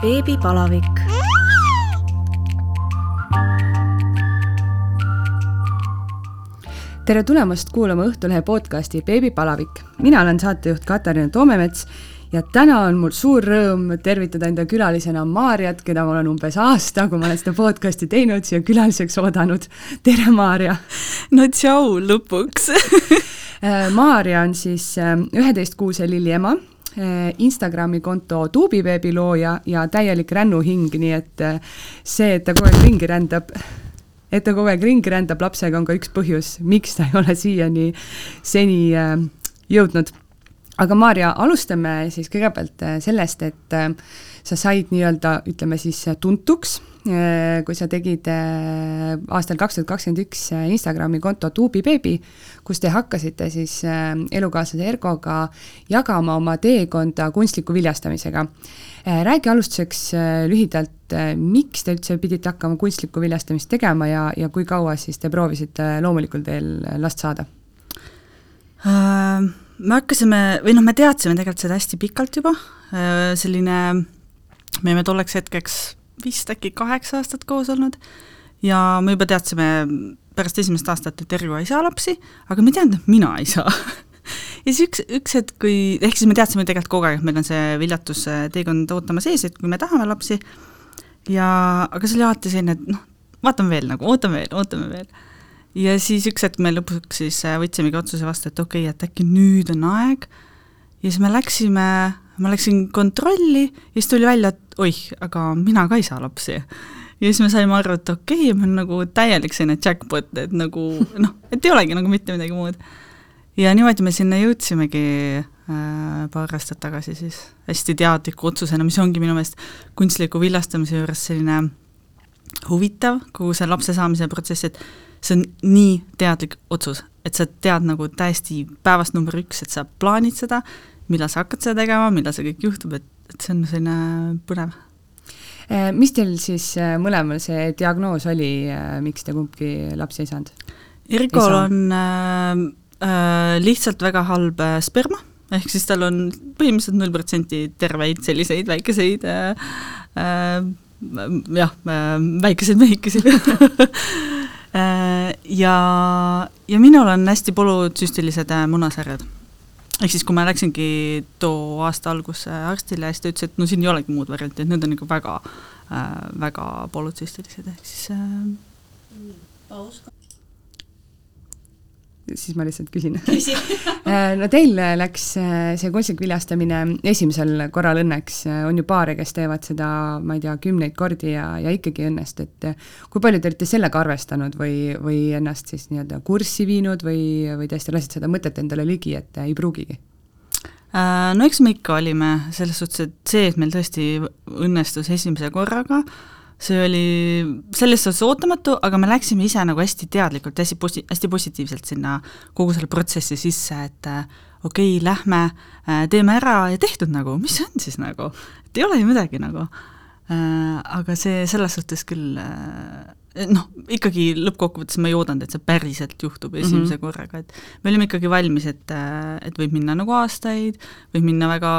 beebipalavik. tere tulemast kuulama Õhtulehe podcasti Beebipalavik. mina olen saatejuht Katariina Toomemets ja täna on mul suur rõõm tervitada enda külalisena Maarjat, keda ma olen umbes aasta, kui ma olen seda podcasti teinud, siia külaliseks oodanud. tere, Maarja! no tšau lõpuks Maarja on siis äh, üheteistkuuse lilli ema Instagrami konto tuubibeebi looja ja täielik rännuhing, nii et eh, see, et ta kogu aeg ringi rändab, et ta kogu aeg ringi rändab lapsega, on ka üks põhjus, miks ta ei ole siiani seni eh, jõudnud. aga Maarja, alustame siis kõigepealt sellest, et sa said nii-öelda, ütleme siis tuntuks Äh, kui sa tegid äh, aastal kaks tuhat kakskümmend üks äh, Instagrami konto tuubibeebi, kus te hakkasite siis elukaaslase Ergoga jagama oma teekonda kunstliku viljastamisega. räägi alustuseks lühidalt, miks te üldse pidite hakkama kunstlikku viljastamist tegema ja, ja kui kaua siis te proovisite loomulikul teel last saada uh,? me hakkasime, või noh, me teadsime tegelikult seda hästi pikalt juba, selline, me olime tolleks hetkeks vist äkki kaheksa aastat koos olnud. Ja me juba teadsime pärast esimest aastat, et Erju ei saa lapsi, aga me ei teadnud, et mina ei saa. Ja siis üks, üks hetk, kui, ehk siis me teadsime tegelikult kogu aeg, et meil on see viljatus-teekond ootamas ees, et kui me tahame lapsi, ja aga see oli alati selline, et noh, vaatame veel nagu, ootame veel, ootame veel. ja siis üks hetk me lõpuks siis võtsimegi otsuse vastu, et okei okay,, et äkki nüüd on aeg, ja siis me läksime ma läksin kontrolli ja siis tuli välja, et oih, aga mina ka ei saa lapsi. ja siis me saime aru, et okei okay,, me on nagu täielik selline jackpot, et nagu noh, et ei olegi nagu mitte midagi muud. ja niimoodi me sinna jõudsimegi äh, paar aastat tagasi siis hästi teadliku otsusena, mis ongi minu meelest kunstliku viljastamise juures selline huvitav, kogu see lapse saamise protsess, et see on nii teadlik otsus, et sa tead nagu täiesti päevast number üks, et sa plaanid seda, millal sa hakkad seda tegema, millal see kõik juhtub, et, et see on selline põnev. Eh, mis teil siis eh, mõlemal see diagnoos oli, eh, miks te kumbki lapsi ei saanud? Erikol on äh, lihtsalt väga halb sperma, ehk siis tal on põhimõtteliselt null protsenti terveid selliseid väikeseid äh, jah väikeseid mehikesi ja, ja minul on hästi polütsüstilised äh, munasarjad. Ehk siis, kui ma läksingi too aasta alguses arstile, siis ta ütles, et no siin ei olegi muud varianti, et need on ikka väga äh,, väga polütsüstilised, ehk siis äh, paus siis ma lihtsalt küsin äh, no teil läks äh, see kunstlik viljastamine esimesel korral õnneks, äh, on ju paare, kes teevad seda, ma ei tea, kümneid kordi ja, ja ikkagi ei õnnestu, et kui palju te olete sellega arvestanud või, või ennast siis nii-öelda kurssi viinud või, või tõesti lasite seda mõtet endale ligi, et ei pruugigi? No eks me ikka olime, selles suhtes, et see, et meil tõesti õnnestus esimese korraga, see oli selles suhtes ootamatu, aga me läksime ise nagu hästi teadlikult, hästi posi-, hästi positiivselt sinna kogu selle protsessi sisse, et äh, okei okay,, lähme, äh, teeme ära ja tehtud nagu, mis see on siis nagu, et ei ole ju midagi nagu. Äh, aga see selles suhtes küll noh, ikkagi lõppkokkuvõttes ma ei oodanud, et see päriselt juhtub esimese mm -hmm. korraga, et me olime ikkagi valmis, et, et võib minna nagu aastaid, võib minna väga,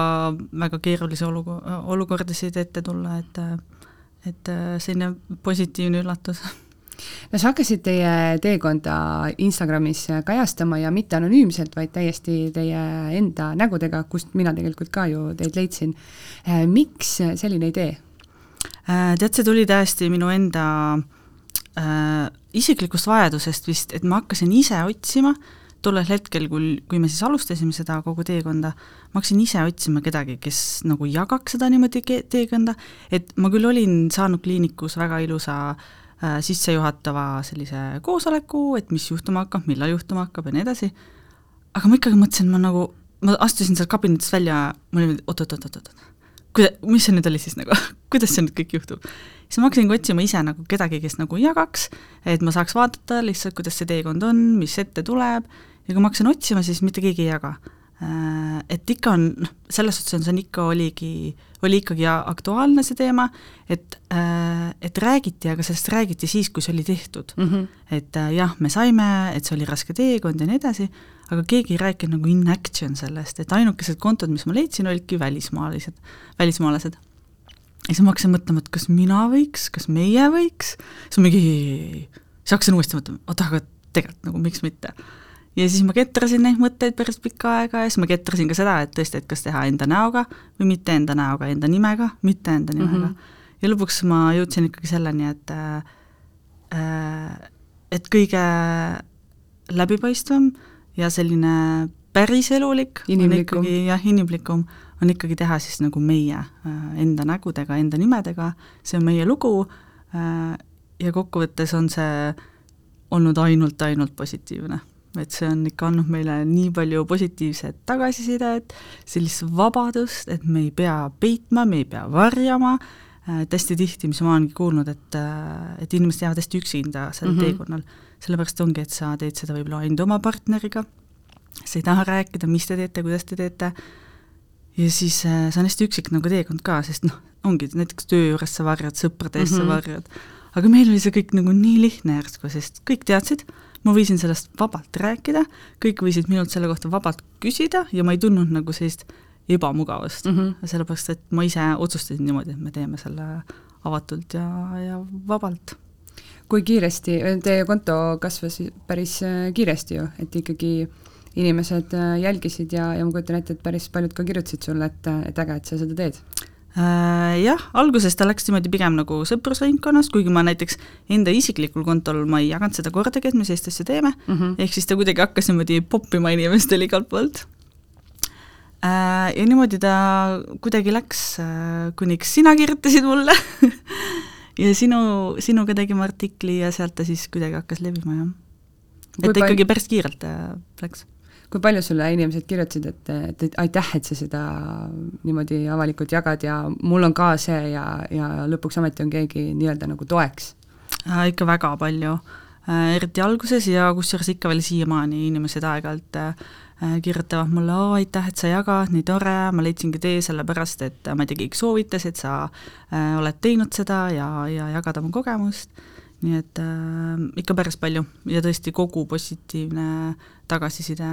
väga keerulisi olu-, olukordasid ette tulla, et et äh, selline positiivne üllatus no sa hakkasid teie teekonda Instagramis kajastama ja mitte anonüümselt, vaid täiesti teie enda nägudega, kust mina tegelikult ka ju teid leidsin. Äh, miks selline idee? Äh, tead, see tuli täiesti minu enda äh, isiklikust vajadusest vist, et ma hakkasin ise otsima äh, tollel hetkel, kui, kui me siis alustasime seda kogu teekonda, ma hakkasin ise otsima kedagi, kes nagu jagaks seda niimoodi teekonda, et ma küll olin saanud kliinikus väga ilusa äh, sissejuhatava sellise koosoleku, et mis juhtuma hakkab, millal juhtuma hakkab ja nii edasi, aga ma ikkagi mõtlesin, ma nagu, ma astusin sealt kabinetist välja, ma olin oot-oot-oot-oot-oot, kuida-, mis see nüüd oli siis nagu kuidas see nüüd kõik juhtub? siis ma hakkasingi otsima ise nagu kedagi, kes nagu jagaks, et ma saaks vaadata lihtsalt, kuidas see teekond on, mis ette tuleb ja kui ma hakkasin otsima, siis mitte keegi ei jaga. Äh, et ikka on, noh, selles suhtes on see on ikka, oligi, oli ikkagi aktuaalne see teema, et, äh, et räägiti, aga sellest räägiti siis, kui see oli tehtud mm. -hmm. et äh, jah, me saime, et see oli raske teekond ja nii edasi, aga keegi ei rääkinud nagu in action sellest, et ainukesed kontod, mis ma leidsin, olidki välismaalised, välismaalased ja siis ma hakkasin mõtlema, et kas mina võiks, kas meie võiks, siis mingi, siis hakkasin uuesti mõtlema, oota, aga tegelikult nagu miks mitte. Ja siis ma ketrasin neid mõtteid päris pikka aega ja siis ma ketrasin ka seda, et tõesti, et kas teha enda näoga või mitte enda näoga, enda nimega, mitte enda nimega mm. -hmm. ja lõpuks ma jõudsin ikkagi selleni, et äh, et kõige läbipaistvam ja selline päriselulik Inimlikum. on ikkagi jah, inimlikum on ikkagi teha siis nagu meie äh, enda nägudega, enda nimedega, see on meie lugu äh, ja kokkuvõttes on see olnud ainult, ainult positiivne. Et see on ikka andnud meile nii palju positiivset tagasisidet, sellist vabadust, et me ei pea peitma, me ei pea varjama, et hästi tihti, mis ma olengi kuulnud, et, et inimesed jäävad hästi üksinda sellel mm -hmm. teekonnal, sellepärast ongi, et sa teed seda võib-olla ainult oma partneriga, sa ei taha rääkida, mis te teete, kuidas te teete, ja siis äh, see on hästi üksik nagu teekond ka, sest noh, ongi näiteks töö juures sa varjad, sõprade eest mm -hmm. sa varjad, aga meil oli see kõik nagu nii lihtne järsku, sest kõik teadsid, ma võisin sellest vabalt rääkida, kõik võisid minult selle kohta vabalt küsida ja ma ei tundnud nagu sellist ebamugavust mm, -hmm. sellepärast et ma ise otsustasin niimoodi, et me teeme selle avatult ja, ja vabalt. kui kiiresti, teie konto kasvas päris äh, kiiresti ju, et ikkagi inimesed äh, jälgisid ja, ja ma kujutan ette, et päris paljud ka kirjutasid sulle, et, et äge, et sa seda teed jah, alguses ta läks niimoodi pigem nagu sõprusringkonnas, kuigi ma näiteks enda isiklikul kontol ma ei jaganud seda kordagi, et me sellist asja teeme mm, -hmm. ehk siis ta kuidagi hakkas niimoodi poppima inimestel igalt poolt. Äh, ja niimoodi ta kuidagi läks, kuniks sina kirjutasid mulle ja sinu, sinuga tegime artikli ja sealt ta siis kuidagi hakkas levima, jah. et ta ikkagi päris kiirelt läks kui palju sulle inimesed kirjutasid, et, et, aitäh, et sa seda niimoodi avalikult jagad ja mul on ka see ja, ja lõpuks ometi on keegi nii-öelda nagu toeks äh,? ikka väga palju äh,, eriti alguses ja kusjuures ikka veel siiamaani inimesed aeg-ajalt äh, kirjutavad mulle, oo aitäh, et sa jagad, nii tore, ma leidsingi tee sellepärast, et ma ei tea, keegi soovitas, et sa äh, oled teinud seda ja, ja jagad oma kogemust nii et äh, ikka päris palju. Ja tõesti kogu positiivne tagasiside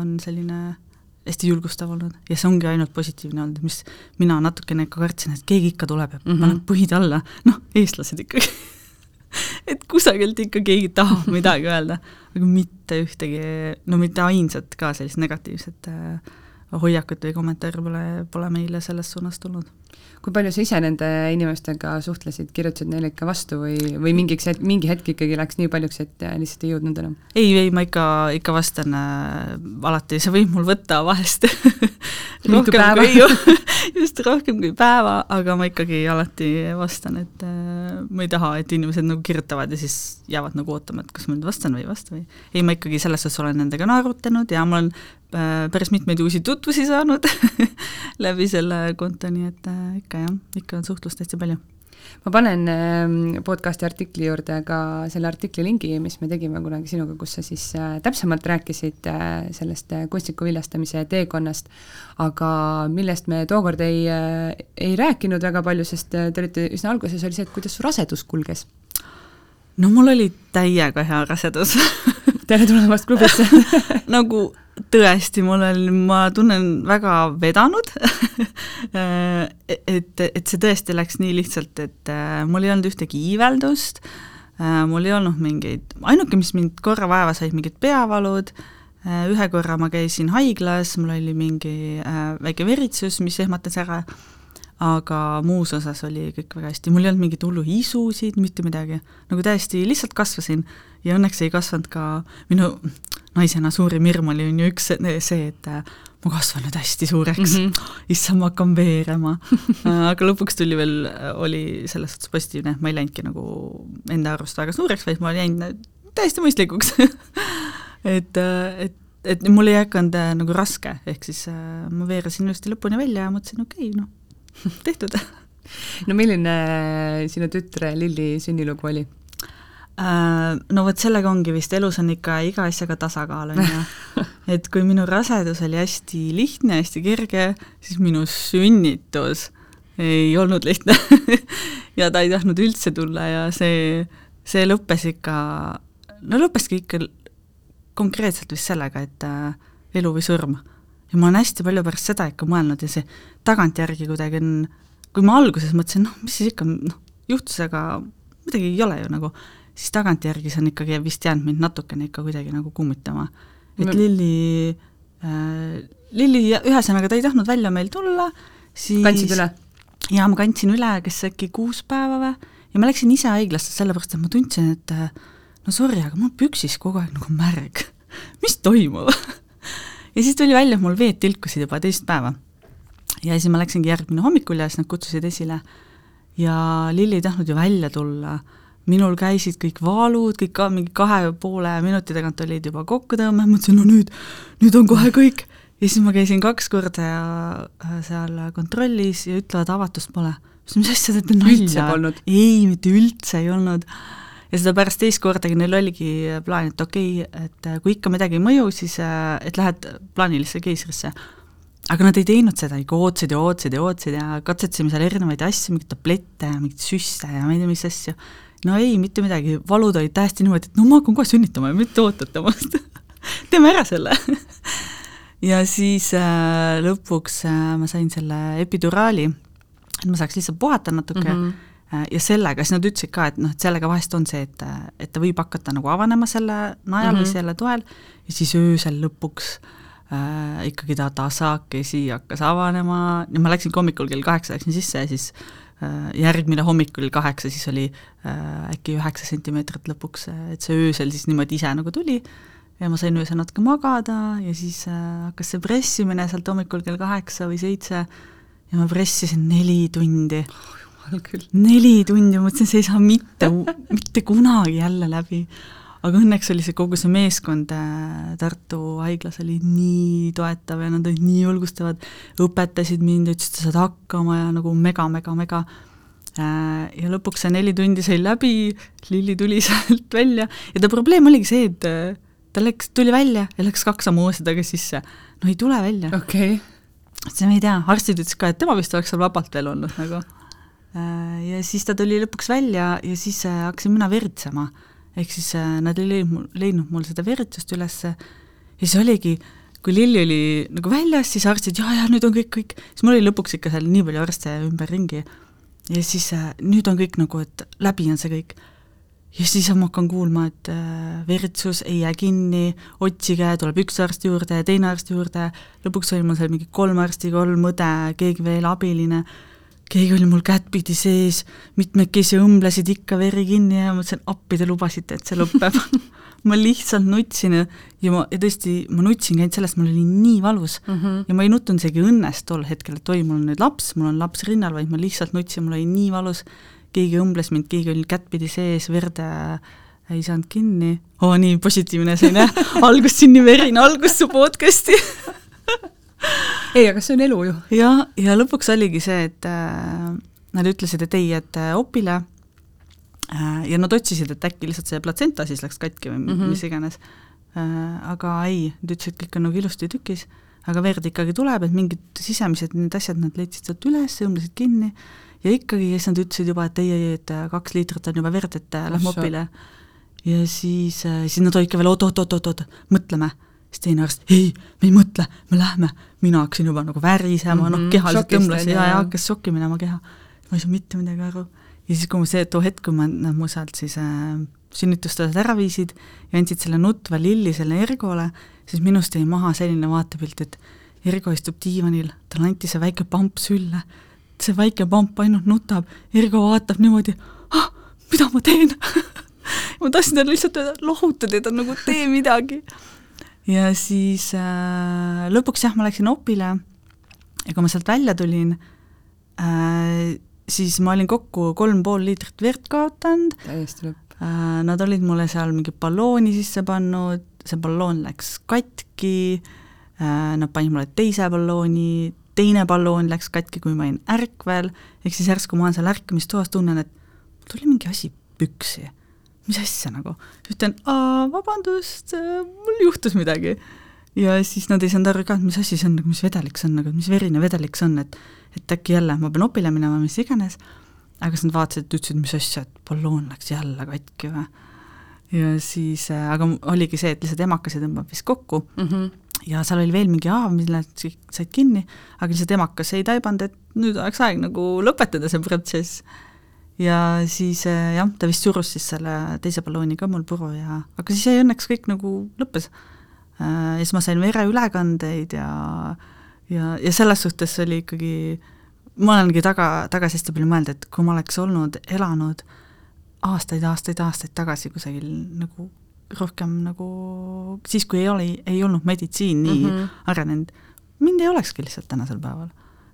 on selline hästi julgustav olnud. Ja see ongi ainult positiivne olnud, mis mina natukene ikka kartsin, et keegi ikka tuleb ja mm -hmm. paneb põhid alla, noh, eestlased ikkagi. Et kusagilt ikka keegi tahab midagi öelda, aga mitte ühtegi, no mitte ainsat ka sellist negatiivset äh, hoiakut või kommentaari pole, pole meile selles suunas tulnud kui palju sa ise nende inimestega suhtlesid, kirjutasid neile ikka vastu või, või mingiks het-, mingi hetk ikkagi läks nii paljuks, et lihtsalt ei jõudnud enam? ei, ei ma ikka, ikka vastan äh, alati, see võib mul võtta vahest rohkem kui ju just rohkem kui päeva, aga ma ikkagi alati vastan, et äh, ma ei taha, et inimesed nagu kirjutavad ja siis jäävad nagu ootama, et kas ma nüüd vastan või ei vasta või ei, ma ikkagi selles suhtes olen nendega naerutanud ja ma olen Äh, päris mitmeid uusi tutvusi saanud läbi selle konto, nii et äh, ikka jah, ikka on suhtlust hästi palju. ma panen ähm, podcasti artikli juurde ka selle artikli lingi, mis me tegime kunagi sinuga, kus sa siis äh, täpsemalt rääkisid sellest kunstniku viljastamise teekonnast, aga millest me tookord ei, ei rääkinud väga palju, sest te olite üsna alguses, oli see, et kuidas su rasedus kulges. No mul oli täiega hea rasedus tere tulemast klubisse. Nagu tõesti, mul on, ma tunnen väga vedanud. Et, et see tõesti läks nii lihtsalt, et äh, mul ei olnud ühtegi iiveldust, äh, mul ei olnud mingeid, ainuke, mis mind korra vaeva sai, mingid peavalud, äh, ühe korra ma käisin haiglas, mul oli mingi väike veritsus, mis ehmatas ära, aga muus osas oli kõik väga hästi, mul ei olnud mingeid hullu isusid, mitte midagi, nagu täiesti lihtsalt kasvasin. Ja õnneks ei kasvanud ka minu naisena suurim hirm oli on ju üks see, et äh, ma kasvan nüüd hästi suureks. Mm, -hmm. issand, ma hakkan veerema. Äh, aga lõpuks tuli veel, äh, oli selles suhtes positiivne, ma ei läinudki nagu enda arust väga suureks, vaid ma jäin täiesti mõistlikuks. Et, et, et mul ei hakanud nagu raske, ehk siis ma veerasin ilusti lõpuni välja ja mõtlesin, okei okay,, noh, tehtud no milline sinu tütre Lilli sünnilugu oli? Äh, no vot sellega ongi vist, elus on ikka iga asjaga tasakaal, on ju. et kui minu rasedus oli hästi lihtne, hästi kerge, siis minu sünnitus ei olnud lihtne ja ta ei tahtnud üldse tulla ja see, see lõppes ikka, no lõppeski ikka konkreetselt vist sellega, et äh, elu või surm. Ja ma olen hästi palju pärast seda ikka mõelnud ja see tagantjärgi kuidagi on kui ma alguses mõtlesin, noh, mis siis ikka, noh, juhtus, aga midagi ei ole ju nagu, siis tagantjärgi see on ikkagi vist jäänud mind natukene ikka kuidagi nagu kummitama. et No- Lilli äh,, Lilli ühesõnaga, ta ei tahtnud välja meil tulla, siis kandsid üle? jaa, ma kandsin üle, kes äkki kuus päeva või, ja ma läksin ise haiglasse, sellepärast et ma tundsin, et äh, no sorry, aga mul püksis kogu aeg nagu märg. mis toimub? Ja siis tuli välja, et mul veed tilkusid juba teist päeva. ja siis ma läksingi järgmine hommikul ja siis nad kutsusid esile. ja Lilli ei tahtnud ju välja tulla, minul käisid kõik vaalud, kõik ka mingi kahe poole minuti tagant olid juba kokkutõmme, mõtlesin, no nüüd, nüüd on kohe kõik ja siis ma käisin kaks korda ja äh, seal kontrollis ja ütlevad, avatust pole. mis asja te teete nalja? ei, mitte üldse ei olnud. Ja seda pärast teist kordagi neil oligi plaan, et okei okay,, et äh, kui ikka midagi ei mõju, siis äh, et lähed plaanilisse keisrisse. aga nad ei teinud seda, ikka ootasid ja ootasid ja ootasid ja katsetasime seal erinevaid asju, mingeid tablette ja mingeid süste ja ma ei tea, mis asju. no ei, mitte midagi, valud olid täiesti niimoodi, et no ma hakkan kohe sünnitama ja mitte ootate minust teeme ära selle ja siis äh, lõpuks äh, ma sain selle epiduraali, et ma saaks lihtsalt puhata natuke mm. -hmm. Ja sellega, siis nad ütlesid ka, et noh, et sellega vahest on see, et, et ta võib hakata nagu avanema selle najal mm -hmm. või Mhm. selle toel ja siis öösel lõpuks äh, ikkagi ta tasakesi hakkas avanema ja ma läksin hommikul kell kaheksa, läksin sisse ja siis äh, järgmine hommik kell kaheksa, siis oli äh, äkki üheksa sentimeetrit lõpuks, et see öösel siis niimoodi ise nagu tuli ja ma sain öösel natuke magada ja siis äh, hakkas see pressimine sealt hommikul kell kaheksa või seitse ja ma pressisin neli tundi. Jumal küll. neli tundi, ma mõtlesin, see ei saa mitte, mitte kunagi jälle läbi. aga õnneks oli see kogu see meeskond äh, Tartu haiglas oli nii toetav ja nad olid nii julgustavad, õpetasid mind, ütlesid, sa saad hakkama ja nagu mega-mega-mega Äh, ja lõpuks see neli tundi sai läbi, Lilli tuli sealt välja ja ta probleem oligi see, et äh, ta läks, tuli välja ja läks kaks sammu uuesti tagasi sisse. no ei tule välja. okei okay.. siis ma ei tea, arstid ütlesid ka, et tema vist oleks seal vabalt veel olnud nagu. Äh, ja siis ta tuli lõpuks välja ja siis äh, hakkasin mina veritsema. ehk siis äh, nad ei leidnud, leidnud mul seda veritsust ülesse ja siis oligi, kui Lilli oli nagu väljas, siis arstid, jaa, jaa, nüüd on kõik, kõik, siis mul oli lõpuks ikka seal nii palju arste ümberringi. Ja siis nüüd on kõik nagu, et läbi on see kõik. ja siis ma hakkan kuulma, et veritsus ei jää kinni, otsige, tuleb üks arst juurde ja teine arst juurde, lõpuks oli mul seal mingi kolm arsti, kolm õde, keegi veel abiline, keegi oli mul kättpidi sees, mitmekesi õmblesid ikka veri kinni ja mõtlesin, appi te lubasite, et see lõpeb. Ma lihtsalt nutsin ja, ja ma, ja tõesti, ma nutsingi ainult sellest, mul oli nii valus. Mm -hmm. ja ma ei nutnud isegi õnnest tol hetkel, et oi, mul on nüüd laps, mul on laps rinnal, vaid ma lihtsalt nutsin, mul oli nii valus, keegi õmbles mind, keegi oli kättpidi sees, verd äh, ei saanud kinni. oo, nii positiivne selline algust siin nii verine algus su podcast'i ei, aga see on elu ju. ja, ja lõpuks oligi see, et äh, nad ütlesid, et ei, et äh, opile äh, ja nad otsisid, et äkki lihtsalt see platsenta siis läks katki või mm. -hmm. mis iganes äh,. aga ei, nad ütlesid, kõik on nagu ilusti tükis, aga verd ikkagi tuleb, et mingid sisemised need asjad nad leidsid sealt üles, õmblesid kinni ja ikkagi, ja siis nad ütlesid juba, et ei, ei, et äh, kaks liitrit on juba verd, et äh, lähme opile. ja siis, siis nad olid ka veel oot-oot-oot-oot, mõtleme siis teine arst, ei, me ei mõtle, me lähme. mina hakkasin juba nagu värisema mm, -hmm, noh, Mhm, tõmblesin on ju, ja, ja hakkas šokki minema keha. ma ei saa mitte midagi aru. ja siis, kui ma see, too hetk, kui ma, nad mu sealt siis äh, sünnitustasad ära viisid ja andsid selle nutva lilli selle Ergole, siis minust jäi maha selline vaatepilt, et Ergo istub diivanil, talle anti see väike pamp sülle, see väike pamp ainult nutab, Ergo vaatab niimoodi, ah, mida ma teen ma tahtsin talle lihtsalt öelda, lohuta teda nagu tee midagi. Ja siis äh, lõpuks jah, ma läksin opile. Ja kui ma sealt välja tulin äh,, siis ma olin kokku kolm pool liitrit verd kaotanud. Täiesti lõpp. äh,, nad olid mulle seal mingi ballooni sisse pannud, see balloon läks katki. Äh,, nad panid mulle teise ballooni, teine balloon läks katki, kui ma olin ärkvel, ehk siis järsku ma olen seal ärkamistoas, tunnen, et mul tuli mingi asi püksi. Mis asja nagu, ütlen, vabandust, mul juhtus midagi. ja siis nad ei saanud aru ka, et mis asi see on, nagu mis vedelik see on, nagu mis verine vedelik see on, et et äkki jälle ma pean opile minema, mis iganes, aga siis nad vaatasid, ütlesid, mis asja, et balloon läks jälle katki või. ja siis äh,, aga oligi see, et lihtsalt emakese tõmbab vist kokku Mm -hmm. ja seal oli veel mingi haav, mille said kinni, aga lihtsalt emakas ei taibanud, et nüüd oleks aeg nagu lõpetada see protsess. Ja siis äh, jah, ta vist surus siis selle teise ballooni ka mul puru ja, aga siis jäi õnneks kõik nagu lõppes. ja siis ma sain vereülekandeid ja, ja, ja selles suhtes oli ikkagi, ma olengi taga, tagasi hästi palju mõelnud, et kui ma oleks olnud, elanud aastaid, aastaid, aastaid tagasi kusagil nagu rohkem nagu siis, kui ei ole, ei olnud meditsiin nii mm -hmm. arenenud, mind ei olekski lihtsalt tänasel päeval.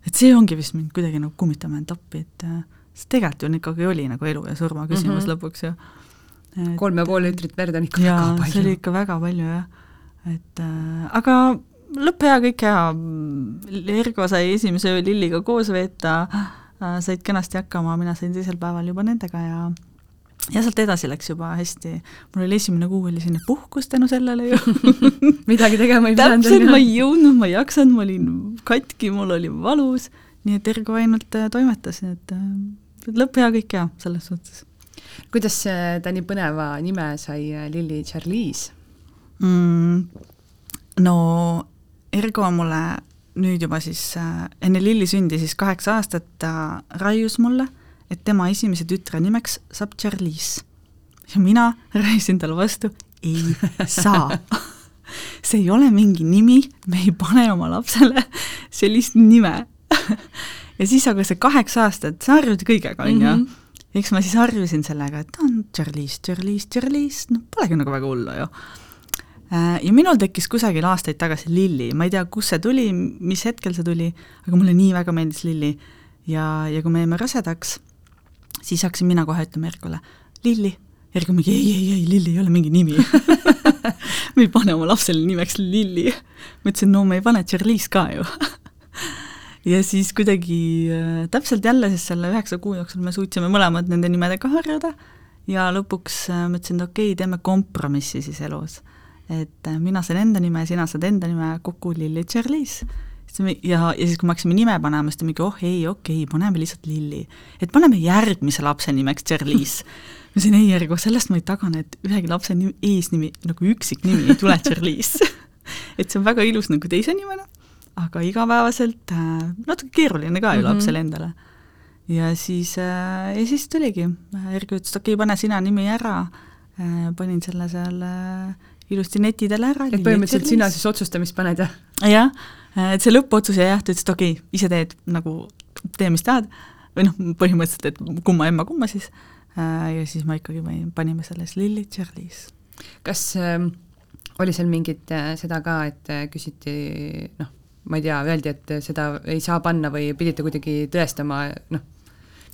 et see ongi vist mind kuidagi nagu kummitama jäänud appi, et äh, see tegelikult ju ikkagi oli nagu elu ja surma küsimus mm -hmm. lõpuks ju. kolm ja pool liitrit verd on ikka ja, väga palju. see oli ikka väga palju jah, et äh, aga lõpp hea, kõik hea, Ergo sai esimese öö Lilliga koos veeta äh,, said kenasti hakkama, mina sain teisel päeval juba nendega ja ja sealt edasi läks juba hästi, mul oli esimene kuu oli selline puhkus tänu sellele ju midagi tegema ei pidanud. täpselt, ma ei jõudnud, ma ei jaksanud, ma olin katki, mul oli valus, nii et Ergo ainult äh, toimetas, et äh, lõpp hea, kõik hea, selles suhtes. kuidas ta nii põneva nime sai, äh, Lilli Charlize mm,? no Ergo mulle nüüd juba siis enne Lilli sündi siis kaheksa aastat ta raius mulle et tema esimese tütre nimeks saab Charlize. ja mina rääkisin talle vastu, ei saa see ei ole mingi nimi, me ei pane oma lapsele sellist nime ja siis aga see kaheksa aastat, sa harjud kõigega, on ju. Mhm. eks ma siis harjusin sellega, et on Charlize, Charlize, Charlize, noh, polegi nagu väga hullu ju. Äh, ja minul tekkis kusagil aastaid tagasi Lilli, ma ei tea, kust see tuli, mis hetkel see tuli, aga mulle nii väga meeldis Lilli. ja, ja kui me jäime rasedaks siis hakkasin mina kohe ütlema Erkole, Lilli. Erko mingi ei, ei, ei, Lilli ei ole mingi nimi me ei pane oma lapsele nimeks Lilli. ma ütlesin, no me ei pane Charlize ka ju ja siis kuidagi äh, täpselt jälle siis selle üheksa kuu jooksul me suutsime mõlemad nende nimedega harjuda ja lõpuks äh, mõtlesin, et okei okay,, teeme kompromissi siis elus. et äh, mina sain enda nime, sina saad enda nime, kokku Lilli Charlize ja, ja siis, kui me hakkasime nime panema, siis ta mingi oh ei, okei okay,, paneme lihtsalt Lilli. et paneme järgmise lapse nimeks Charlize. ma ütlesin ei, Ergo, sellest ma ei tagane, et ühegi lapse nimi, eesnimi, nagu üksiknimi ei tule Charlize et see on väga ilus nagu teise nimena, aga igapäevaselt äh, natuke keeruline ka ju mm -hmm. lapsele endale. ja siis äh,, ja siis tuligi, Ergo ütles, et okei okay,, pane sina nimi ära äh,, panin selle seal ilusti netidele ära. et põhimõtteliselt sina siis otsustamist paned, jah? jah et see lõppotsus jäi jah, ta ütles, et okei okay,, ise teed nagu, tee, mis tahad, või noh, põhimõtteliselt, et kumma emma, kumma siis, ja siis ma ikkagi panime selles Lilly Charlize. kas äh, oli seal mingit äh, seda ka, et äh, küsiti noh, ma ei tea, öeldi, et seda ei saa panna või pidite kuidagi tõestama, noh,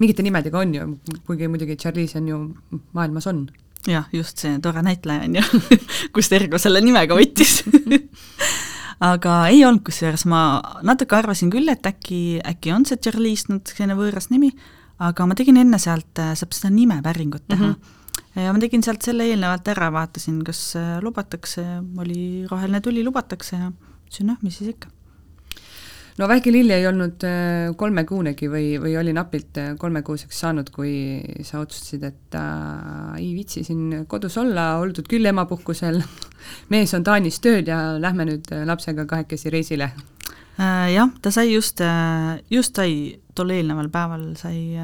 mingite nimedega on ju, kuigi muidugi Charlize on ju, maailmas on jah, just see tore näitleja on ju kust Ergo selle nimega võttis aga ei olnud, kusjuures ma natuke arvasin küll, et äkki, äkki on see Charlize natukene võõras nimi, aga ma tegin enne sealt, äh, saab seda nimepäringut teha mm. -hmm. ja ma tegin sealt selle eelnevalt ära, vaatasin, kas äh, lubatakse, oli roheline tuli, lubatakse ja ütlesin noh, mis siis ikka no väike Lilli ei olnud äh, kolmekuunegi või, või oli napilt äh, kolmekuuseks saanud, kui sa otsustasid, et äh, ei viitsi siin kodus olla, oldud küll emapuhkusel, mees on Taanis tööl ja lähme nüüd äh, lapsega kahekesi reisile. Jah, ta sai just, just sai tol eelneval päeval sai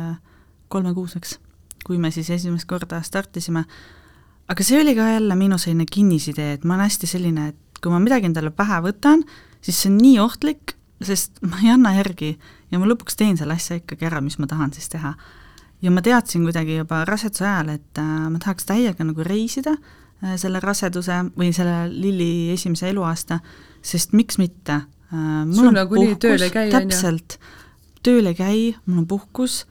kolmekuuseks, kui me siis esimest korda startisime. aga see oli ka jälle minu selline kinnisidee, et ma olen hästi selline, et kui ma midagi endale pähe võtan, siis see on nii ohtlik, sest ma ei anna järgi ja ma lõpuks teen selle asja ikkagi ära, mis ma tahan siis teha. ja ma teadsin kuidagi juba raseduse ajal, et äh, ma tahaks täiega nagu reisida äh, selle raseduse või selle Lilli esimese eluaasta, sest miks mitte äh,. käi, on ju? täpselt, tööl ei käi, mul on puhkus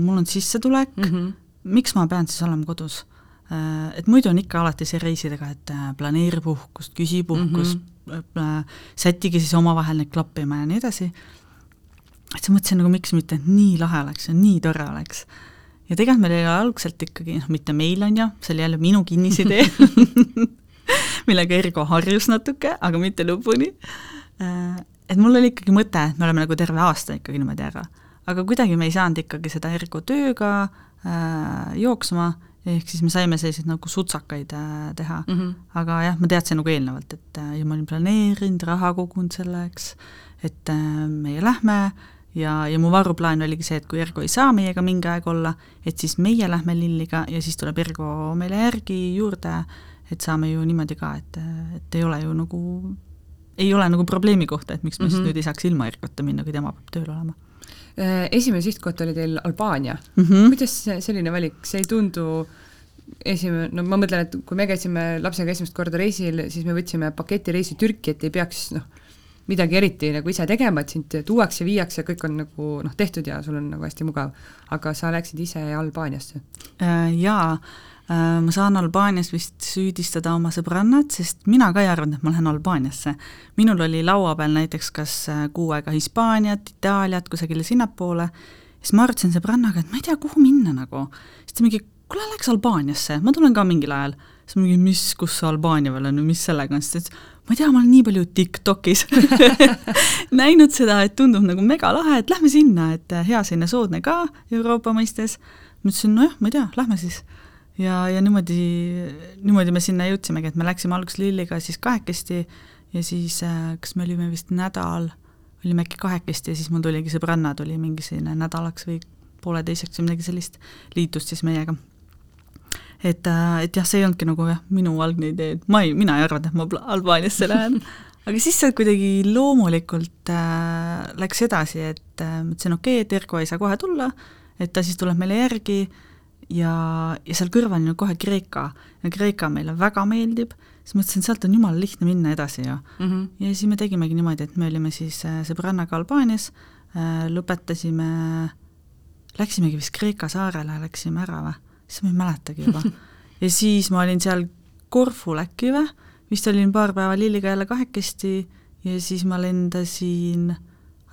mul on sissetulek mm, -hmm. miks ma pean siis olema kodus? Et muidu on ikka alati see reisidega, et äh, planeeri puhkust, küsi puhkust mm, -hmm Äh, sättige siis omavahel neid klappima ja nii edasi, et siis mõtlesin nagu miks mitte, et nii lahe oleks ja nii tore oleks. ja tegelikult meil oli algselt ikkagi, noh mitte meil, on ju, see oli jälle minu kinnisidee millega Ergo harjus natuke, aga mitte lõpuni, äh, et mul oli ikkagi mõte, et me oleme nagu terve aasta ikkagi niimoodi ära. aga kuidagi me ei saanud ikkagi seda Ergo tööga äh, jooksma ehk siis me saime selliseid nagu sutsakaid äh, teha mm. -hmm. aga jah, ma teadsin nagu eelnevalt, et äh, ja ma olin planeerinud, raha kogunud selleks, et äh, meie lähme ja, ja mu varuplaan oligi see, et kui Ergo ei saa meiega mingi aeg olla, et siis meie lähme Lilliga ja siis tuleb Ergo meile järgi juurde, et saame ju niimoodi ka, et, et ei ole ju nagu, ei ole nagu probleemi kohta, et miks me mm -hmm. siis nüüd ei saaks ilma Ergota minna, kui tema peab tööl olema esimene sihtkoht oli teil Albaania mm. -hmm. kuidas selline valik, see ei tundu esimene, no ma mõtlen, et kui me käisime lapsega esimest korda reisil, siis me võtsime paketireisi Türki, et ei peaks noh, midagi eriti nagu ise tegema, et sind tuuakse, viiakse, kõik on nagu noh, tehtud ja sul on nagu hästi mugav. aga sa läksid ise Albaaniasse? Jaa Äh, ma saan Albaanias vist süüdistada oma sõbrannat, sest mina ka ei arvanud, et ma lähen Albaaniasse. minul oli laua peal näiteks kas äh, kuu aega Hispaaniat, Itaaliat, kusagile sinnapoole, siis ma arutasin sõbrannaga, et ma ei tea, kuhu minna nagu. siis ta mingi, kuule, läks Albaaniasse, ma tulen ka mingil ajal. siis ma mingi, mis, kus see Albaania veel on ja mis sellega on, siis ta ütles, ma ei tea, ma olen nii palju TikTokis näinud seda, et tundub nagu megalahe, et lähme sinna, et äh, hea selline soodne ka Euroopa mõistes. ma ütlesin, nojah, ma ei tea, lähme siis ja, ja niimoodi, niimoodi me sinna jõudsimegi, et me läksime alguses Lilliga siis kahekesti ja siis äh, kas me olime vist nädal, olime äkki kahekesti ja siis mul tuligi sõbranna tuli mingi selline nädalaks või pooleteiseks või midagi sellist, liitus siis meiega. et, äh, et jah, see ei olnudki nagu jah, minu algne idee, et ma ei, mina ei arvanud, et ma Albaaniasse lähen aga siis see kuidagi loomulikult äh, läks edasi, et äh, mõtlesin, okei okay,, et Erko ei saa kohe tulla, et ta siis tuleb meile järgi äh,, ja, ja seal kõrval on ju kohe Kreeka. Ja Kreeka meile väga meeldib, siis mõtlesin, sealt on jumala lihtne minna edasi ju mm. -hmm. ja siis me tegimegi niimoodi, et me olime siis äh, sõbrannaga Albaanias, äh, lõpetasime, läksimegi vist Kreeka saarele, läksime ära või, siis ma ei mäletagi juba. Ja siis ma olin seal Korful äkki või, vist olin paar päeva Lilliga jälle kahekesti ja siis ma lendasin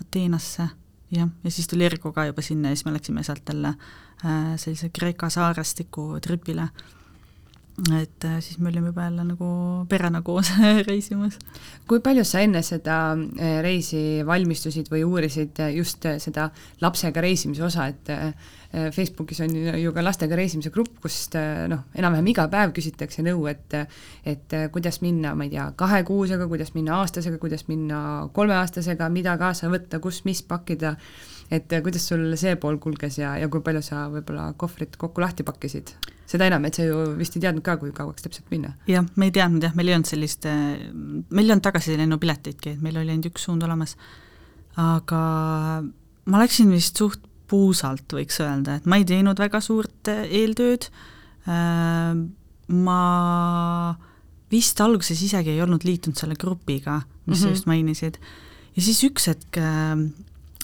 Ateenasse, jah, ja siis tuli Ergo ka juba sinna ja siis me läksime sealt jälle äh, Äh, sellise Kreeka saarestiku tripile. et äh, siis me olime juba jälle nagu perena koos reisimas. kui palju sa enne seda äh, reisi valmistusid või uurisid just seda lapsega reisimise osa, et Facebookis on ju ka lastega reisimise grupp, kust noh, enam-vähem iga päev küsitakse nõu, et et kuidas minna, ma ei tea, kahekuusega, kuidas minna aastasega, kuidas minna kolmeaastasega, mida kaasa võtta, kus mis pakkida et äh, kuidas sul see pool kulges ja, ja kui palju sa võib-olla kohvrit kokku lahti pakkisid? seda enam, et sa ju vist ei teadnud ka, kui kauaks täpselt minna. jah, me ei teadnud jah, meil ei olnud sellist, äh, meil ei olnud tagasilennupileteidki, et meil oli ainult üks suund olemas. aga ma läksin vist suht puusalt, võiks öelda, et ma ei teinud väga suurt äh, eeltööd, ma vist alguses isegi ei olnud liitunud selle grupiga, mis mm -hmm. sa just mainisid, ja siis üks hetk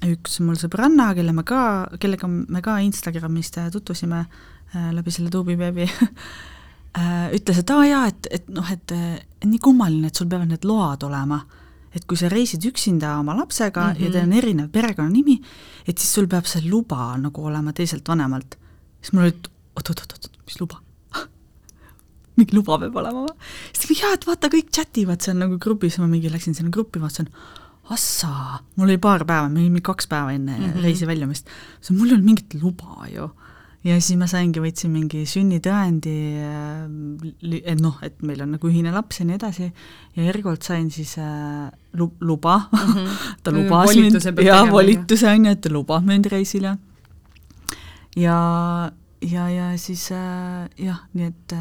üks mul sõbranna, kelle me ka, kellega me ka Instagramist tutvusime äh, läbi selle tuubiveebi äh,, ütles, et aa jaa, et, et noh, et, nii kummaline, et sul peavad need load olema. et kui sa reisid üksinda oma lapsega mm -hmm. ja teil on erinev perekonnanimi, et siis sul peab see luba nagu olema teiselt vanemalt. siis mul oli, et oot-oot-oot, mis luba mingi luba peab olema või? siis ta mingi jaa, et vaata, kõik chat ivad seal nagu grupis, ma mingi läksin sinna gruppi, vaatasin, assaa, mul oli paar päeva, olime kaks päeva enne mm -hmm. reisi väljumist, mul ei olnud mingit luba ju. ja siis ma saingi, võtsin mingi sünnitõendi, äh, et noh, et meil on nagu ühine laps ja nii edasi, ja Ergolt sain siis äh, lu-, luba mm, -hmm. ta lubas mind, jaa, volituse on ju, et ta lubab mind reisile. ja, ja, ja siis äh, jah, nii et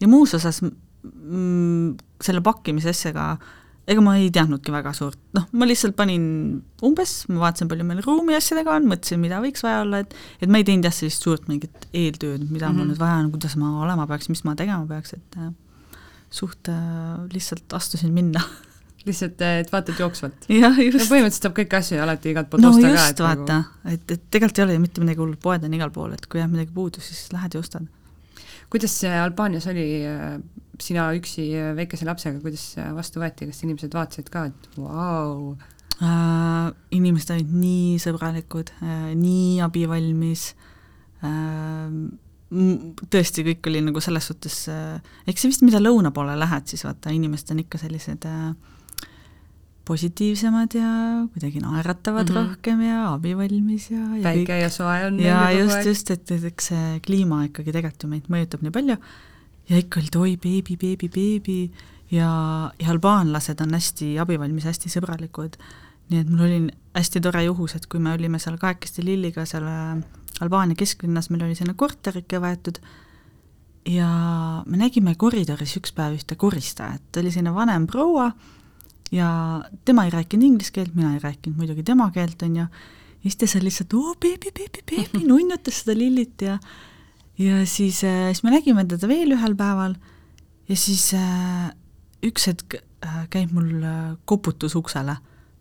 ja muus osas mm, selle pakkimise asjaga äh, ega ma ei teadnudki väga suurt, noh, ma lihtsalt panin umbes, ma vaatasin, palju meil ruumi asjadega on, mõtlesin, mida võiks vaja olla, et et ma ei teinud jah, sellist suurt mingit eeltööd, mida mm -hmm. mul mhm. nüüd vaja on, kuidas ma olema peaks, mis ma tegema peaks, et äh, suht äh, lihtsalt astusin minna lihtsalt, äh, et vaatad jooksvalt? jah, just. no põhimõtteliselt saab kõiki asju alati igalt poolt no, osta just, ka, et vaata nagu..., et, et tegelikult ei ole ju mitte midagi hullu, poed on igal pool, et kui jääb midagi puudu, siis lähed ja ostad. Kuidas see Albaanias oli äh, sina üksi väikese lapsega, kuidas vastu võeti, kas inimesed vaatasid ka, et vau äh,? Inimesed olid nii sõbralikud äh,, nii abivalmis äh,, tõesti, kõik oli nagu selles suhtes äh,, eks see vist, mida lõuna poole lähed, siis vaata, inimesed on ikka sellised äh, positiivsemad ja kuidagi naeratavad mm -hmm. rohkem ja abivalmis ja, ja päike ja soe on ja just, just, et, et eks see kliima ikkagi tegelikult ju meid mõjutab nii palju. Ja ikka oli, et oi, beebi, beebi, beebi. Ja, ja albaanlased on hästi abivalmis, hästi sõbralikud. nii et mul oli hästi tore juhus, et kui me olime seal kahekesti Lilliga seal äh, Albaania kesklinnas, meil oli selline korterike võetud. Ja me nägime koridoris üks päev ühte koristajat, ta oli selline vanem proua ja tema ei rääkinud inglise keelt, mina ei rääkinud muidugi tema keelt, on ju, ja siis ta seal lihtsalt oo beebi, beebi, beebi, nunnutas seda lillit ja ja siis äh,, siis me nägime teda veel ühel päeval ja siis äh, üks hetk äh, käib mul äh, koputus uksele.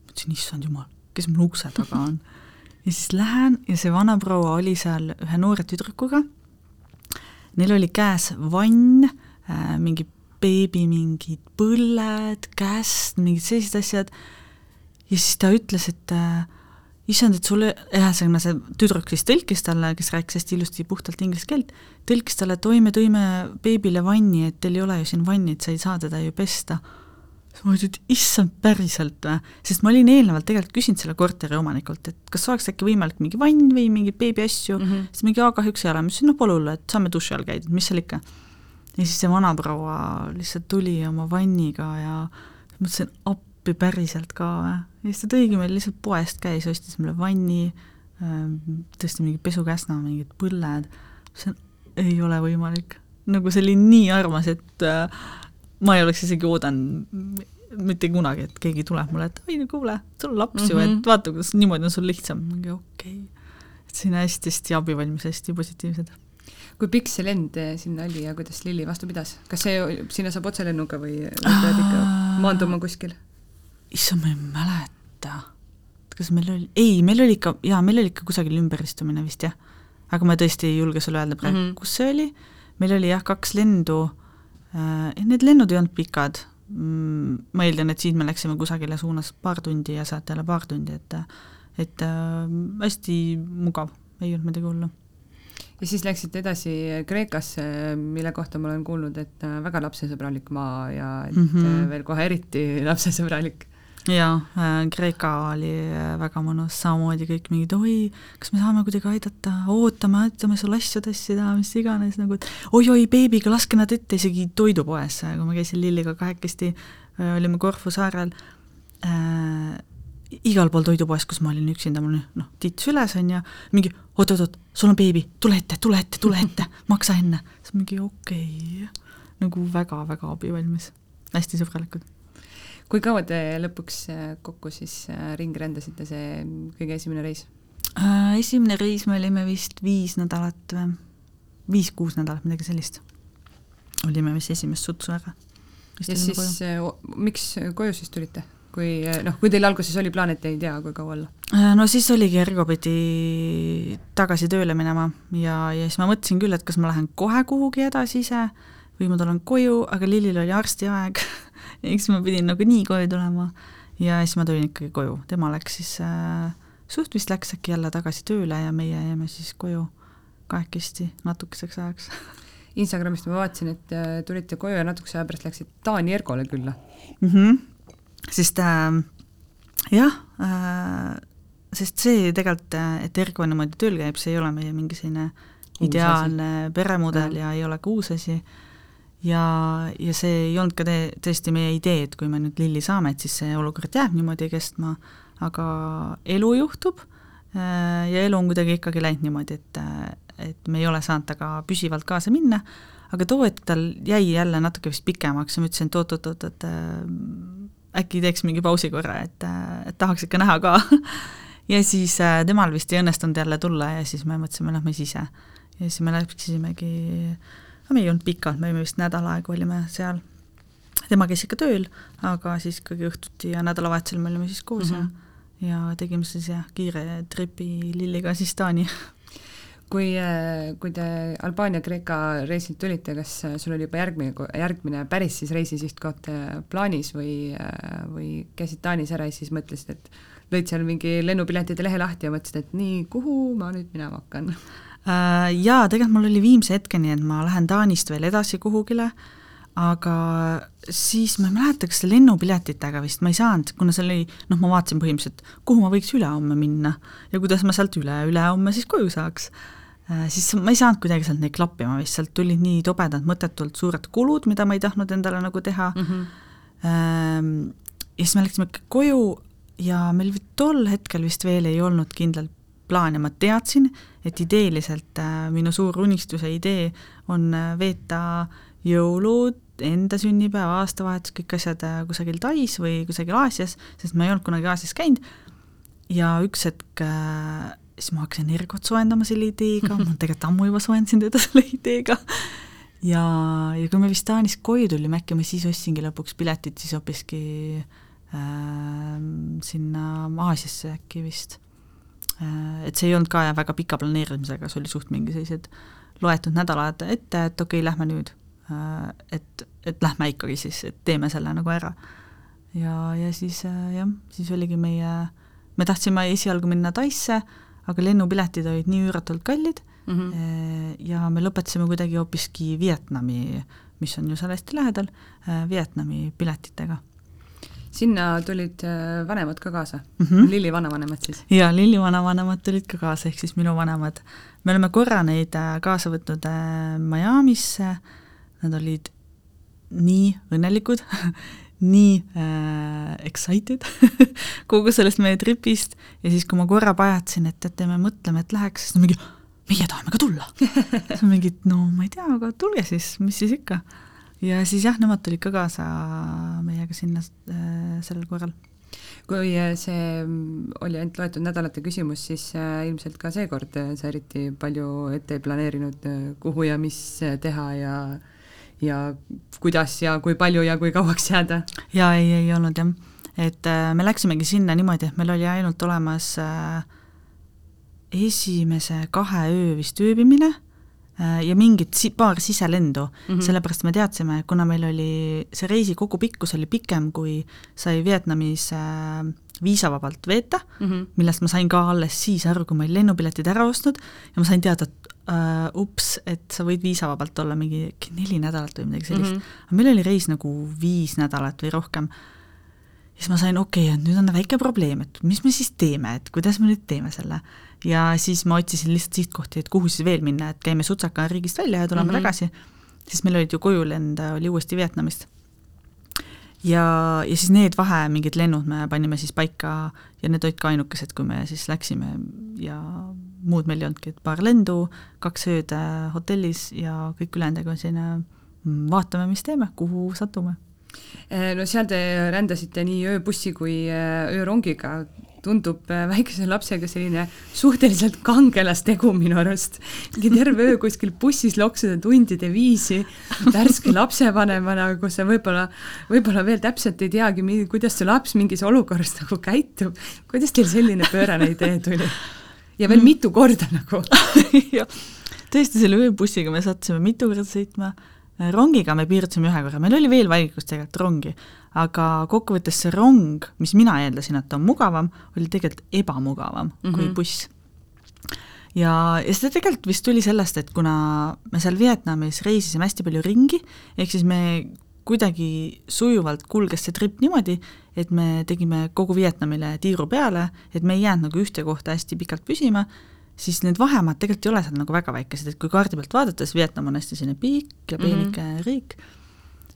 mõtlesin, issand jumal, kes mul ukse taga on. ja siis lähen ja see vanaproua oli seal ühe noore tüdrukuga. Neil oli käes vann äh,, mingi beebi mingid põlled, käest, mingid sellised asjad. ja siis ta ütles, et äh, issand, et sulle, ühesõnaga see tüdruk siis tõlkis talle, kes rääkis hästi ilusti puhtalt inglise keelt, tõlkis talle, et oi, me tõime beebile vanni, et teil ei ole ju siin vanni, et sa ei saa teda ju pesta. siis ma ütlesin, et issand, päriselt või? sest ma olin eelnevalt tegelikult küsinud selle korteri omanikult, et kas oleks äkki võimalik mingi vann või mingeid beebiasju mm, -hmm. siis mingi, aa kahjuks ei ole, ma ütlesin, noh pole hullu, et saame duši all käidud, mis seal ikka ja siis see vanaproua lihtsalt tuli oma vanniga ja mõtlesin, appi päriselt ka või. ja siis ta tõigi meil lihtsalt poest käis, ostis meile vanni, ähm, tõesti mingi pesukäsna, mingid põlled, see ei ole võimalik. nagu see oli nii armas, et äh, ma ei oleks isegi oodanud mitte kunagi, et keegi tuleb mulle, et oi no kuule, sul on laps ju mm, -hmm. et vaata, kuidas niimoodi on sul lihtsam, mingi okei okay.. et siin hästi-hästi abivalmis, hästi positiivsed kui pikk see lend sinna oli ja kuidas Lilli vastu pidas? kas see, sinna saab otselennuga või, või pead ikka maanduma kuskil? issand, ma ei mäleta. kas meil oli, ei, meil oli ikka, jaa, meil oli ikka kusagil ümberistumine vist jah. aga ma tõesti ei julge sulle öelda praegu mm, -hmm. kus see oli. meil oli jah, kaks lendu äh,, need lennud ei olnud pikad mm,, ma eeldan, et siit me läksime kusagile suunas paar tundi ja sealt jälle paar tundi, et et äh, hästi mugav, ei olnud midagi hullu ja siis läksite edasi Kreekasse, mille kohta ma olen kuulnud, et äh, väga lapsesõbralik maa ja et mm -hmm. veel kohe eriti lapsesõbralik. jaa äh,, Kreeka oli väga mõnus, samamoodi kõik mingid oi, kas me saame kuidagi aidata, ootame, aitame sul asju tassida, mis iganes, nagu et oi-oi, beebiga, laske nad ette, isegi toidupoes, kui ma käisin Lilliga kahekesti, olime Korfu saarel äh,, igal pool toidupoes, kus ma olin üksinda, mul noh, tits üles on ju, mingi oot-oot-oot, sul on beebi, tule ette, tule ette, tule ette, maksa enne. siis mingi okei okay., nagu väga-väga abivalmis, hästi sõbralikud. kui kaua te lõpuks äh, kokku siis äh, ringi rändasite, see kõige esimene reis äh,? Esimene reis me olime vist viis nädalat või, viis-kuus nädalat, midagi sellist. olime vist esimest sutsu ära. ja siis koju. Miks koju siis tulite? Kui noh, kui teil alguses oli plaan, et ei tea, kui kaua olla? Äh, no siis oligi Ergo pidi tagasi tööle minema ja, ja siis ma mõtlesin küll, et kas ma lähen kohe kuhugi edasi ise või ma tulen koju, aga Lillil oli arstiaeg eks ma pidin nagunii koju tulema ja siis ma tulin ikkagi koju, tema läks siis äh,, suht vist läks äkki jälle tagasi tööle ja meie jäime siis koju kahekesti natukeseks ajaks Instagramist ma vaatasin, et äh, tulite koju ja natukese aja pärast läksite Taani Ergole külla mm. -hmm sest äh, jah äh,, sest see tegelikult, äh, et Ergo niimoodi tööl käib, see ei ole meie mingi selline ideaalne peremudel ja ei ole ka uus asi, ja, ja see ei olnud ka te-, tõesti meie idee, et kui me nüüd Lilli saame, et siis see olukord jääb niimoodi kestma, aga elu juhtub äh, ja elu on kuidagi ikkagi läinud niimoodi, et, et me ei ole saanud temaga püsivalt kaasa minna, aga too hetk tal jäi jälle natuke vist pikemaks ja ma ütlesin, et oot-oot-oot, et äkki teeks mingi pausi korra, et, et tahaks ikka näha ka ja siis äh, temal vist ei õnnestunud jälle tulla ja siis me mõtlesime, lähme siis ise. ja siis me läksimegi, no me ei olnud pikalt, me olime vist nädal aega olime seal. tema käis ikka tööl, aga siis ikkagi õhtuti ja nädalavahetusel me olime siis koos mm -hmm. ja, ja tegime siis jah, kiire tripi Lilliga siis Taani kui, äh, kui te Albaania-Kreeka reisilt tulite, kas äh, sul oli juba järgmine, järgmine päris siis reisisihtkoht äh, plaanis või, või käisid Taanis ära ja siis mõtlesid, et lõid seal mingi lennupiletide lehe lahti ja mõtlesid, et nii, kuhu ma nüüd minema hakkan? Jaa, tegelikult mul oli viimse hetkeni, et ma lähen Taanist veel edasi kuhugile, aga siis ma ei mäleta, kas lennupiletitega vist, ma ei saanud, kuna seal oli, noh, ma vaatasin põhimõtteliselt, kuhu ma võiks ülehomme minna ja kuidas ma sealt üle, ülehomme siis koju saaks siis ma ei saanud kuidagi sealt neid klappima vist, sealt tulid nii tobedad mõttetult suured kulud, mida ma ei tahtnud endale nagu teha mm. -hmm. ja siis me läksime koju ja meil tol hetkel vist veel ei olnud kindlalt plaan ja ma teadsin, et ideeliselt äh, minu suur unistuse idee on veeta jõulud, enda sünnipäev, aastavahetus, kõik asjad äh, kusagil Tais või kusagil Aasias, sest ma ei olnud kunagi Aasias käinud, ja üks hetk äh, siis ma hakkasin Ergot soojendama selle ideega, ma tegelikult ammu juba soojendasin teda selle ideega, ja, ja kui me vist Taanist koju tulime, äkki ma siis ostsingi lõpuks piletid siis hoopiski äh, sinna Aasiasse äkki vist äh,. Et see ei olnud ka väga pika planeerimisega, see oli suht mingi sellised loetud nädalad ette, et okei okay,, lähme nüüd Äh, et, et lähme ikkagi siis, et teeme selle nagu ära. ja, ja siis äh, jah, siis oligi meie, me tahtsime esialgu minna Taisse, aga lennupiletid olid nii üüratult kallid mm -hmm. ja me lõpetasime kuidagi hoopiski Vietnami, mis on ju seal hästi lähedal, Vietnami piletitega sinna tulid vanemad ka kaasa mm, -hmm. Lilli vanavanemad siis? jaa, Lilli vanavanemad tulid ka kaasa, ehk siis minu vanemad. me oleme korra neid kaasa võtnud Miami'sse nad olid nii õnnelikud nii äh, excited kogu sellest meie tripist ja siis, kui ma korra pajatasin, et teate, me mõtleme, et läheks, siis nad mingi, meie tahame ka tulla. siis ma mingi, no ma ei tea, aga tulge siis, mis siis ikka. ja siis jah, nemad tulid ka kaasa meiega sinna äh, sellel korral kui äh, see mm, oli ainult loetud nädalate küsimus, siis äh, ilmselt ka seekord äh, sa eriti palju ette ei planeerinud, kuhu ja mis teha ja ja kuidas ja kui palju ja kui kauaks jääda? jaa, ei, ei olnud jah. et äh, me läksimegi sinna niimoodi, et meil oli ainult olemas äh, esimese kahe öö vist ööbimine äh, ja mingit si-, paar siselendu mm, -hmm. sellepärast me teadsime, kuna meil oli, see reisi kogu pikkus oli pikem, kui sai Vietnamis äh, viisavabalt veeta mm, -hmm. millest ma sain ka alles siis aru, kui ma olin lennupiletid ära ostnud ja ma sain teada, et uh, ups, et sa võid viisavabalt olla mingi neli nädalat või midagi sellist mm. -hmm. aga meil oli reis nagu viis nädalat või rohkem. siis ma sain, okei okay,, et nüüd on väike probleem, et mis me siis teeme, et kuidas me nüüd teeme selle. ja siis ma otsisin lihtsalt sihtkohti, et kuhu siis veel minna, et käime Sutsaka riigist välja ja tuleme mm -hmm. tagasi. siis meil olid ju kojulend, oli uuesti Vietnamist ja, ja siis need vahe mingid lennud me panime siis paika ja need olid ka ainukesed, kui me siis läksime ja muud meil ei olnudki, et paar lendu, kaks ööd äh, hotellis ja kõik ülejäänuga selline mm, vaatame, mis teeme, kuhu satume. Äh, no seal te rändasite nii ööbussi kui äh, öörongiga, tundub väikese lapsega selline suhteliselt kangelastegu minu arust. mingi terve öö kuskil bussis loksuda tundide viisi, värske lapsevanemana, kus sa võib-olla, võib-olla veel täpselt ei teagi, kuidas see laps mingis olukorras nagu käitub. kuidas teil selline pöörane idee tuli? ja veel mm. mitu korda nagu tõesti, selle ööbussiga me sattusime mitu korda sõitma, rongiga me piirdusime ühe korra, meil oli veel valikus tegelikult rongi, aga kokkuvõttes see rong, mis mina eeldasin, et on mugavam, oli tegelikult ebamugavam mm -hmm. kui mhm. buss ja, ja see tegelikult vist tuli sellest, et kuna me seal Vietnamis reisisime hästi palju ringi, ehk siis me kuidagi sujuvalt kulges see trip niimoodi, et me tegime kogu Vietnamile tiiru peale, et me ei jäänud nagu ühte kohta hästi pikalt püsima, siis need vahemaad tegelikult ei ole seal nagu väga väikesed, et kui kaardi pealt vaadates Vietnam on hästi selline pikk ja peenike mm -hmm. riik,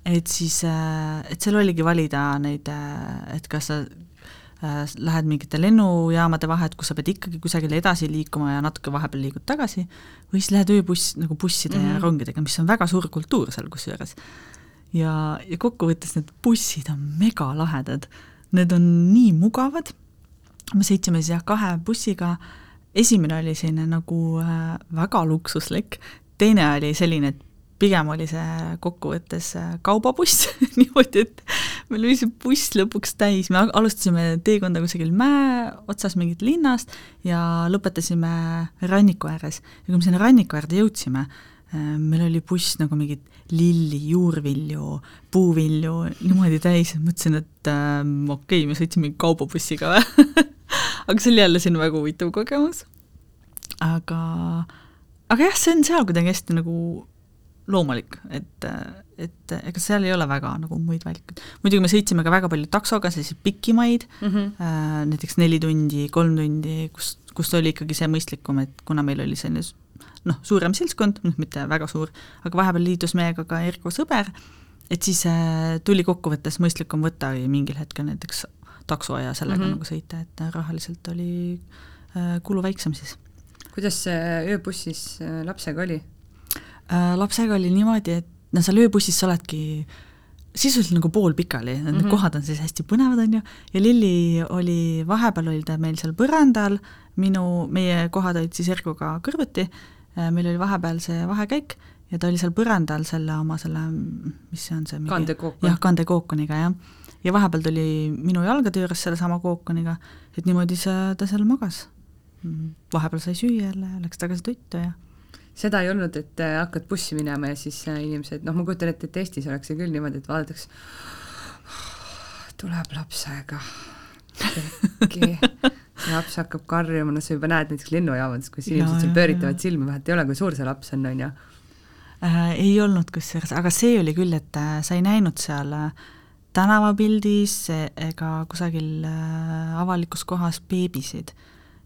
et siis, äh, et seal oligi valida neid, äh, et kas sa äh, lähed mingite lennujaamade vahet, kus sa pead ikkagi kusagile edasi liikuma ja natuke vahepeal liigud tagasi, või siis lähed ööbuss, nagu busside mm -hmm. ja mhm. rongidega, mis on väga suur kultuur seal kusjuures ja, ja kokkuvõttes need bussid on megalahedad. Need on nii mugavad, me sõitsime siis jah, kahe bussiga, esimene oli selline nagu äh, väga luksuslik, teine oli selline, et pigem oli see kokkuvõttes äh, kaubabuss niimoodi, et meil oli see buss lõpuks täis, me alustasime teekonda kusagil mäe otsas mingit linnast ja lõpetasime ranniku ääres. ja kui me sinna ranniku äärde jõudsime, äh, meil oli buss nagu mingid lilli, juurvilju, puuvilju niimoodi täis, mõtlesin, et äh, okei okay,, me sõitsime kaubabussiga või aga see oli jälle selline väga huvitav kogemus. aga, aga jah, see on seal kuidagi hästi nagu loomulik, et, et ega seal ei ole väga nagu muid valikuid. muidugi me sõitsime ka väga palju taksoga, selliseid pikki maid mm, -hmm. äh, näiteks neli tundi, kolm tundi, kus, kus oli ikkagi see mõistlikum, et kuna meil oli selline noh, suurem seltskond, noh mitte väga suur, aga vahepeal liitus meiega ka Erko sõber, et siis äh, tuli kokkuvõttes mõistlikum võtta mingil hetkel näiteks takso ja sellega mm -hmm. nagu sõita, et rahaliselt oli äh, kulu väiksem siis. kuidas see ööbussis äh, lapsega oli äh,? Lapsega oli niimoodi, et no seal ööbussis sa oledki sisuliselt nagu poolpikali, need mm -hmm. kohad on siis hästi põnevad, on ju, ja Lilli oli, vahepeal oli ta meil seal põrandal, minu, meie kohad olid siis Erguga kõrvuti, äh, meil oli vahepeal see vahekäik ja ta oli seal põrandal selle oma selle, mis see on see kandekookon. jah, kandekookoniga, jah ja vahepeal tuli minu jalgade juures sellesama kookoniga, et niimoodi see, ta seal magas. vahepeal sai süüa jälle, läks tagasi tuttu ja seda ei olnud, et äh, hakkad bussi minema ja siis äh, inimesed, noh, ma kujutan ette, et Eestis oleks see küll niimoodi, et vaadatakse, tuleb lapsega, laps hakkab karjuma, no sa juba näed näiteks lennujaamades, kus inimesed seal pööritavad silmi, vahet ei ole, kui suur see laps on, on ju äh,. ei olnud kusjuures, aga see oli küll, et sa ei näinud seal tänavapildis ega kusagil avalikus kohas beebisid.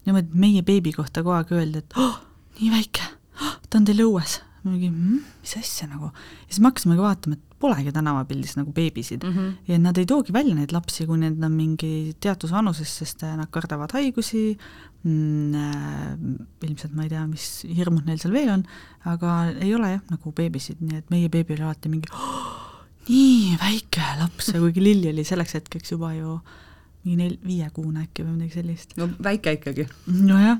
niimoodi, meie beebi kohta kogu aeg öeldi, et oh, nii väike ta on teil õues. mingi mm,, mis asja nagu. ja siis me hakkasimegi vaatama, et polegi tänavapildis nagu beebisid mm. -hmm. ja nad ei toogi välja neid lapsi, kui need on mingi teatud vanuses, sest äh, nad kardavad haigusi mm,, äh, ilmselt ma ei tea, mis hirmud neil seal veel on, aga ei ole jah, nagu beebisid, nii et meie beebi oli alati mingi oh, nii väike laps kuigi Lilli oli selleks hetkeks juba ju mingi nel-, viiekuune äkki või midagi sellist. no väike ikkagi. nojah,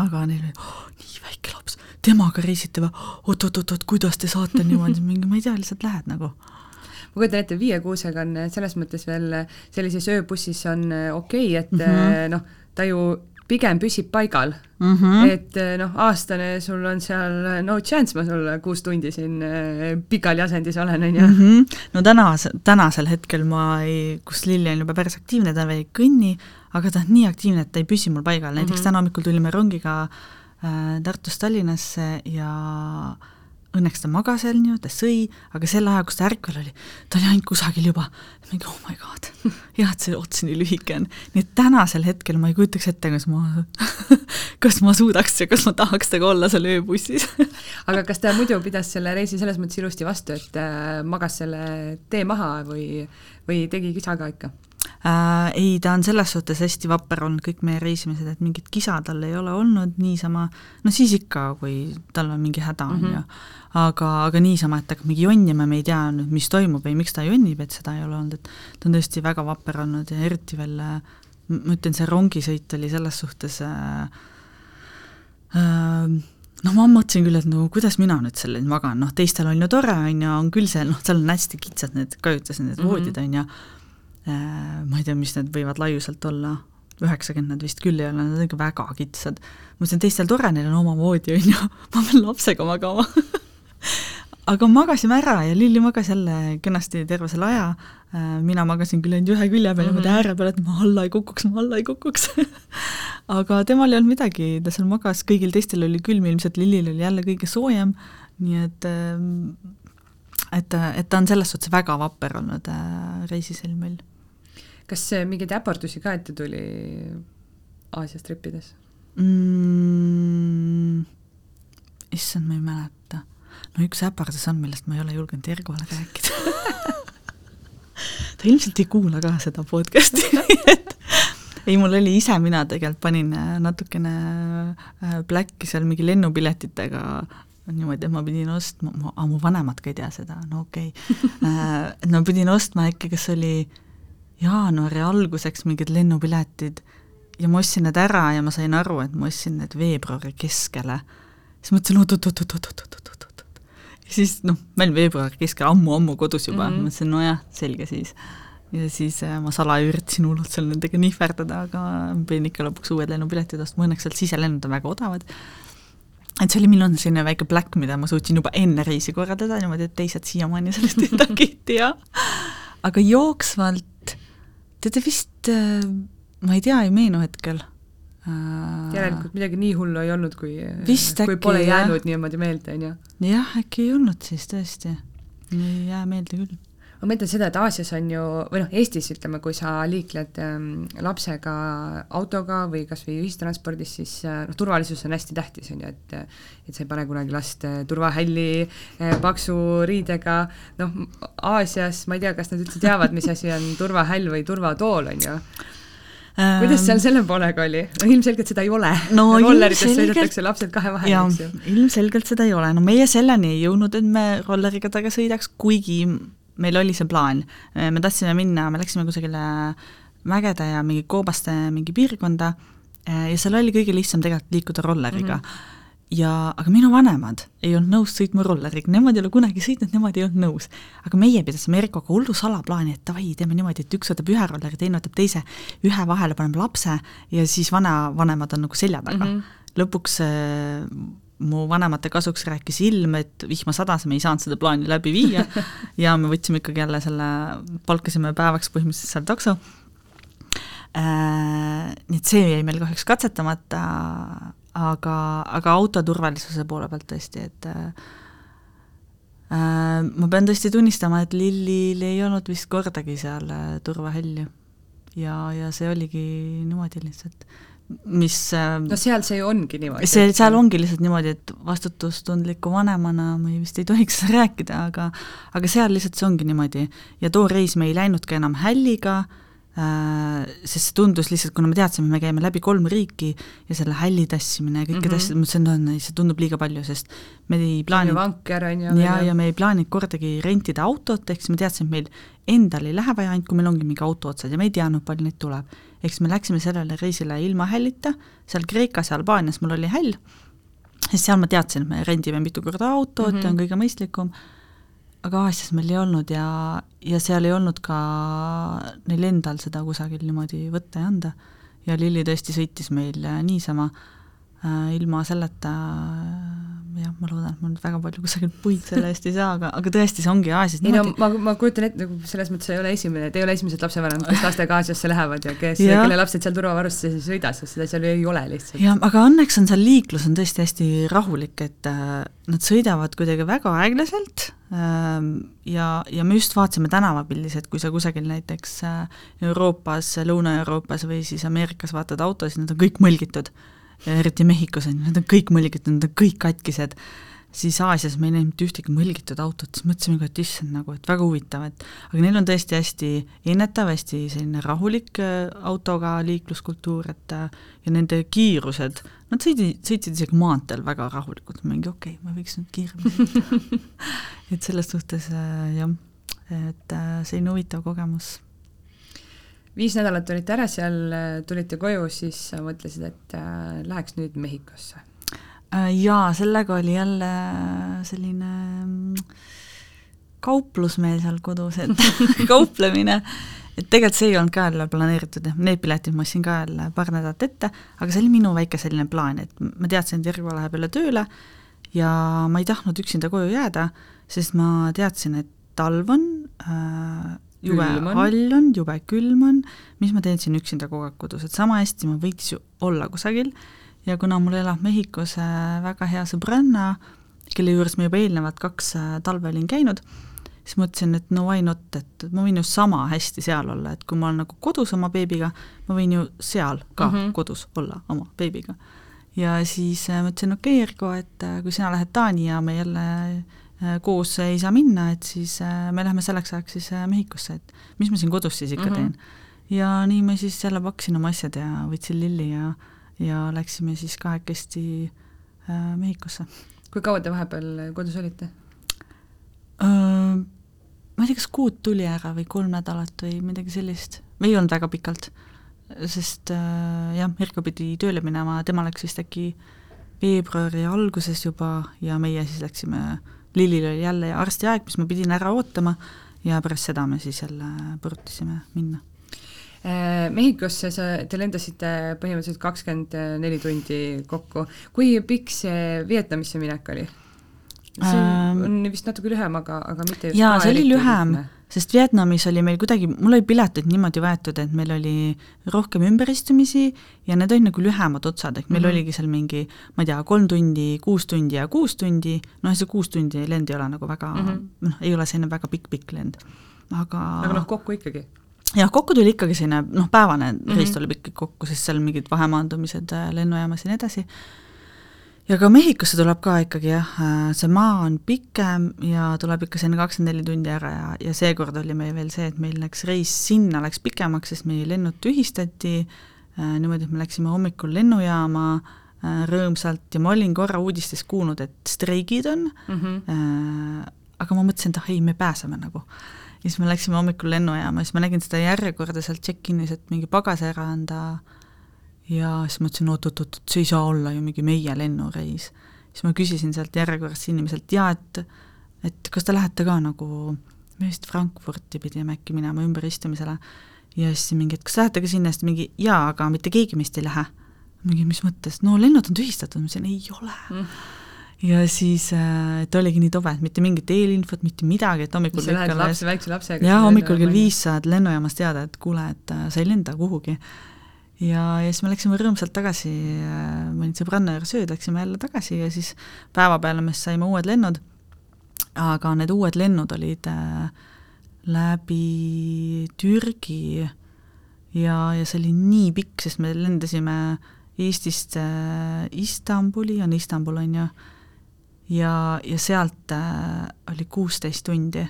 aga neil oli oh, nii väike laps, temaga reisite või oot-oot-oot, kuidas te saate niimoodi, mingi ma ei tea, lihtsalt lähed nagu ma kujutan ette, viiekuusega on selles mõttes veel sellises ööbussis on okei okay,, et mm -hmm. noh, ta ju pigem püsib paigal mm. -hmm. et eh, noh, aastane sul on seal eh, no chance ma sulle kuus tundi siin eh, pikali asendis olen, on ju. Mhm. no täna, tänasel hetkel ma ei, kus Lilli on juba päris aktiivne, ta veel ei kõnni, aga ta on nii aktiivne, et ta ei püsi mul paigal, näiteks mm -hmm. täna hommikul tulime rongiga äh, Tartust Tallinnasse ja õnneks ta magas veel nii, ta sõi, aga sel ajal, kus ta ärkvel oli, ta oli ainult kusagil juba, mingi oh my god, jah, et see ots nii lühike on. nii et tänasel hetkel ma ei kujutaks ette, kas ma kas ma suudaks ja kas ma tahaks temaga olla seal ööbussis aga kas ta muidu pidas selle reisi selles mõttes ilusti vastu, et äh, magas selle tee maha või, või tegi kisa ka ikka? Äh, ei, ta on selles suhtes hästi vapper olnud, kõik meie reisimised, et mingit kisa tal ei ole olnud niisama, no siis ikka, kui tal on mingi häda, on mhm. ju, aga, aga niisama, et hakkab mingi jonnima, me ei tea nüüd, mis toimub või miks ta jonnib, et seda ei ole olnud, et ta on tõesti väga vapper olnud ja eriti veel ma ütlen, see rongisõit oli selles suhtes äh, äh, noh, ma mõtlesin küll, et no kuidas mina nüüd selle magan, noh teistel on ju tore, on ju, on küll see, noh, seal on hästi kitsad need kajutised, need mm -hmm. voodid, on ju, ma ei tea, mis need võivad laiuselt olla, üheksakümmend nad vist küll ei ole, nad on ikka väga kitsad. ma mõtlesin, teistel tore, neil on oma voodi, on ju, ma pean lapsega magama. Aga magasime ära ja Lilli magas jälle kenasti terve selle aja, äh, mina magasin küll ainult ühe külje peal niimoodi mm -hmm. ääre peal, et ma alla ei kukuks, ma alla ei kukuks. Aga temal ei olnud midagi, ta seal magas, kõigil teistel oli külm, ilmselt Lillil oli jälle kõige soojem, nii et ähm, et, et ta on selles suhtes väga vapper olnud äh, reisisel meil kas mingeid äpardusi ka ette tuli Aasias trippides mm,? issand, ma ei mäleta. no üks äpardus on, millest ma ei ole julgenud Ergole rääkida ta ilmselt ei kuula ka seda podcast'i et ei, mul oli ise, mina tegelikult panin äh, natukene äh, seal mingi lennupiletitega niimoodi, et ma pidin ostma, aga mu vanemad ka ei tea seda, no okei okay. Äh, ma pidin ostma äkki, kas oli äh, jaanuari alguseks mingid lennupiletid ja ma ostsin need ära ja ma sain aru, et ma ostsin need veebruari keskele. siis mõtlesin oot-oot-oot-oot-oot-oot-oot-oot. ja siis noh, ma olin veebruari keskel ammu-ammu kodus juba mm, -hmm. mõtlesin nojah, selge siis. ja siis äh, ma salaja üritasin hullult seal nendega nihverdada, aga pidin ikka lõpuks uued lennupiletid ostma, õnneks sealt siselennud on väga odavad et see oli minu selline väike black, mida ma suutsin juba enne reisi korraldada niimoodi, et teised siiamaani sellest midagi ei tea. aga jooksvalt teate vist, äh, ma ei tea, ei meenu hetkel. Äh, järelikult midagi nii hullu ei olnud, kui, kui pole jäänud jah. niimoodi meelde, on ju? jah, äkki ei olnud siis tõesti. ei jää meelde küll ma mõtlen seda, et Aasias on ju, või noh, Eestis ütleme, kui sa liikled ähm, lapsega autoga või kas või ühistranspordis, siis äh, noh, turvalisus on hästi tähtis, on ju, et et sa ei pane kunagi last äh, turvahälli äh, paksu riidega, noh, Aasias ma ei tea, kas nad üldse teavad, mis asi on turvahäll või turvatool, on ju kuidas seal selle poolega oli? no ilmselgelt seda ei ole no,. rollerites sõidetakse lapsed kahe vahel, eks ju. ilmselgelt seda ei ole, no meie selleni ei jõudnud, et me rolleriga taga sõidaks, kuigi meil oli see plaan, me tahtsime minna, me läksime kusagile mägede ja mingi koobaste mingi piirkonda ja seal oli kõige lihtsam tegelikult liikuda rolleriga mm. -hmm ja, aga minu vanemad ei olnud nõus sõitma rolleriga, nemad ei ole kunagi sõitnud, nemad ei olnud nõus. aga meie pidasime Erikoga hullu salaplaani, et davai, teeme niimoodi, et üks võtab ühe rolleri, teine võtab teise, ühe vahele paneme lapse ja siis vanavanemad on nagu selja taga mm. -hmm. lõpuks mu vanemate kasuks rääkis ilm, et vihma sadas, me ei saanud seda plaani läbi viia ja me võtsime ikkagi jälle selle, palkasime päevaks põhimõtteliselt seal takso äh,. Nii et see jäi meil kahjuks katsetamata, aga, aga auto turvalisuse poole pealt tõesti, et äh, ma pean tõesti tunnistama, et Lillil ei olnud vist kordagi seal äh, turvahälju. ja, ja see oligi niimoodi lihtsalt mis äh, no seal see ju ongi niimoodi. see, seal ongi lihtsalt niimoodi, et vastutustundliku vanemana ma ei, vist ei tohiks rääkida, aga aga seal lihtsalt see ongi niimoodi. ja too reis me ei läinud ka enam hälliga äh,, sest see tundus lihtsalt, kuna me teadsime, me käime läbi kolm riiki ja selle hälli tassimine ja kõikide mm -hmm. ma mõtlesin, no see tundub liiga palju, sest me ei plaaninud vanker on ju. ja, ja me ei plaaninud kordagi rentida autot, ehk siis me teadsime, et meil endal ei lähe vaja, ainult kui meil ongi mingi auto otsas ja me ei teadnud, palju neid tuleb siis me läksime sellele reisile ilma hällita, seal Kreekas ja Albaanias mul oli häll, sest seal ma teadsin, et me rendime mitu korda autot mm -hmm. ja on kõige mõistlikum, aga Aasias meil ei olnud ja, ja seal ei olnud ka neil endal seda kusagil niimoodi võtta ja anda. ja Lilli tõesti sõitis meil niisama äh, ilma selleta jah, ma loodan, et ma nüüd väga palju kusagilt puid selle eest ei saa, aga, aga tõesti, see ongi Aasias ei no ma, ma kujutan ette, nagu selles mõttes ei ole esimene, te ei ole esimesed lapsevanemad, kes lastega Aasiasse lähevad ja kes, kelle lapsed seal turvavarustustes ei sõida, sest seda seal ei ole lihtsalt. jah, aga õnneks on seal liiklus on tõesti hästi rahulik, et äh, nad sõidavad kuidagi väga aeglaselt äh, ja, ja me just vaatasime tänavapildis, et kui sa kusagil näiteks äh, Euroopas, Lõuna-Euroopas või siis Ameerikas vaatad autosid, nad on kõik mõlgitud eriti Mehhikos on ju, need on kõik mõlgitud, need on kõik katkised, siis Aasias me ei näinud mitte ühtegi mõlgitud autot, siis mõtlesime ka, et issand, nagu, et väga huvitav, et aga neil on tõesti hästi ennetav, hästi selline rahulik äh, autoga liikluskultuur, et äh, ja nende kiirused, nad sõidi, sõitsid isegi maanteel väga rahulikult, mingi okei okay,, ma võiks nüüd kiiremini et selles suhtes äh, jah, et selline huvitav kogemus viis nädalat olite ära seal, tulite koju, siis mõtlesid, et äh, läheks nüüd Mehhikosse? Äh, jaa, sellega oli jälle selline mm, kauplus meil seal kodus, et kauplemine, et tegelikult see ei olnud ka jälle planeeritud, et need piletid ma ostsin ka jälle paar nädalat ette, aga see oli minu väike selline plaan, et ma teadsin, et Virgo läheb jälle tööle ja ma ei tahtnud üksinda koju jääda, sest ma teadsin, et talv on äh,, jube hall on, jube külm on, mis ma teen siin üksinda kogu aeg kodus, et sama hästi ma võiks ju olla kusagil. Ja kuna mul elab Mehhikos äh, väga hea sõbranna, kelle juures ma juba eelnevad kaks äh, talve olin käinud, siis mõtlesin, et no why not, et ma võin ju sama hästi seal olla, et kui ma olen nagu kodus oma beebiga, ma võin ju seal ka mm -hmm. kodus olla oma beebiga. ja siis äh, mõtlesin, okei okay,, Erko, et kui sina lähed Taani ja me jälle koos ei saa minna, et siis äh, me läheme selleks ajaks siis äh, Mehhikosse, et mis ma siin kodus siis ikka mm -hmm. teen. ja nii ma siis jälle pakkisin oma asjad ja võtsin lilli ja, ja läksime siis kahekesti äh, Mehhikosse. kui kaua te vahepeal kodus olite? Ma ei tea, kas kuud tuli ära või kolm nädalat või midagi sellist, ei olnud väga pikalt, sest äh, jah, Mirko pidi tööle minema, tema läks vist äkki veebruari alguses juba ja meie siis läksime äh, Lillil oli jälle arstiaeg, mis ma pidin ära ootama ja pärast seda me siis jälle põrutasime minna. Äh, Mehhikosse sa, te lendasite põhimõtteliselt kakskümmend neli tundi kokku, kui pikk see Vietnamisse minek oli? see ähm, on vist natuke lühem, aga, aga mitte just jaa, see oli lühem, sest Vietnamis oli meil kuidagi, mul oli piletid niimoodi võetud, et meil oli rohkem ümberistumisi ja need olid nagu lühemad otsad, ehk meil mm -hmm. oligi seal mingi, ma ei tea, kolm tundi, kuus tundi ja kuus tundi, noh, see kuus tundi lend ei ole nagu väga mm, -hmm. noh, ei ole selline väga pikk-pikk lend, aga aga noh, kokku ikkagi? jah, kokku tuli ikkagi selline noh, päevane mm -hmm. reis tuleb ikkagi kokku, sest seal mingid vahemaandumised äh, lennujaamas ja nii edasi ja ka Mehhikosse tuleb ka ikkagi jah, äh, see maa on pikem ja tuleb ikka selline kakskümmend neli tundi ära ja, ja seekord oli meil veel see, et meil läks reis sinna läks pikemaks, sest meie lennud tühistati. Äh, niimoodi, et me läksime hommikul lennujaama äh, rõõmsalt. Ja ma olin korra uudistes kuulnud, et streigid on. Mm, -hmm. äh, aga ma mõtlesin, et ah ei, me pääseme nagu. ja siis me läksime hommikul lennujaama, siis ma nägin seda järjekorda seal check-in'is, et mingi pagas ära anda ja siis mõtlesin, oot-oot-oot, see ei saa olla ju mingi meie lennureis. siis ma küsisin sealt järjekorras inimeselt, jaa, et et kas te lähete ka nagu, me vist Frankfurti pidime äkki minema ümberistumisele, ja siis mingi, et kas lähete ka sinna, siis mingi jaa, aga mitte keegi meist ei lähe. mingi, mis mõttes, no lennud on tühistatud, ma ütlesin, ei ole. Mm. Ja siis, äh, et oligi nii tobe, et mitte mingit eelinfot, mitte midagi, et hommikul sa lähed lapse, väikse lapsega jaa, hommikul kell viis saad lennujaamast teada, et kuule, et äh, sa ei lenda kuhugi ja, ja siis me läksime rõõmsalt tagasi, ma olin sõbranna juures ööd, läksime jälle tagasi ja siis päeva peale me saime uued lennud, aga need uued lennud olid äh, läbi Türgi. Ja, ja see oli nii pikk, sest me lendasime Eestist äh, Istanbuli, on Istanbul, on ju, ja, ja sealt äh, oli kuusteist tundi,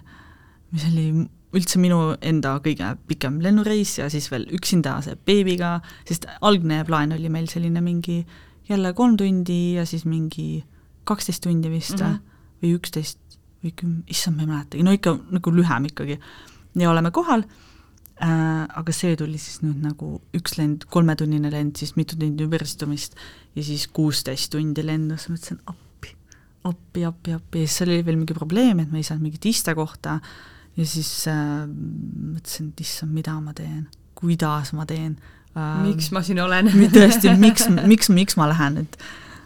mis oli üldse minu enda kõige pikem lennureis ja siis veel üksinda see beebiga, sest algne plaan oli meil selline mingi jälle kolm tundi ja siis mingi kaksteist tundi vist mm -hmm. või üksteist või küm-, issand, ma ei mäletagi, no ikka nagu lühem ikkagi. ja oleme kohal äh,, aga see tuli siis nüüd nagu üks lend, kolmetunnine lend, siis mitu tundi ümberistumist ja siis kuusteist tundi lendus, mõtlesin appi, appi, appi, appi ja siis seal oli veel mingi probleem, et me ei saanud mingit istekohta äh,, ja siis äh, mõtlesin, et issand, mida ma teen, kuidas ma teen äh,. miks ma siin olen tõesti, miks, miks, miks ma lähen, et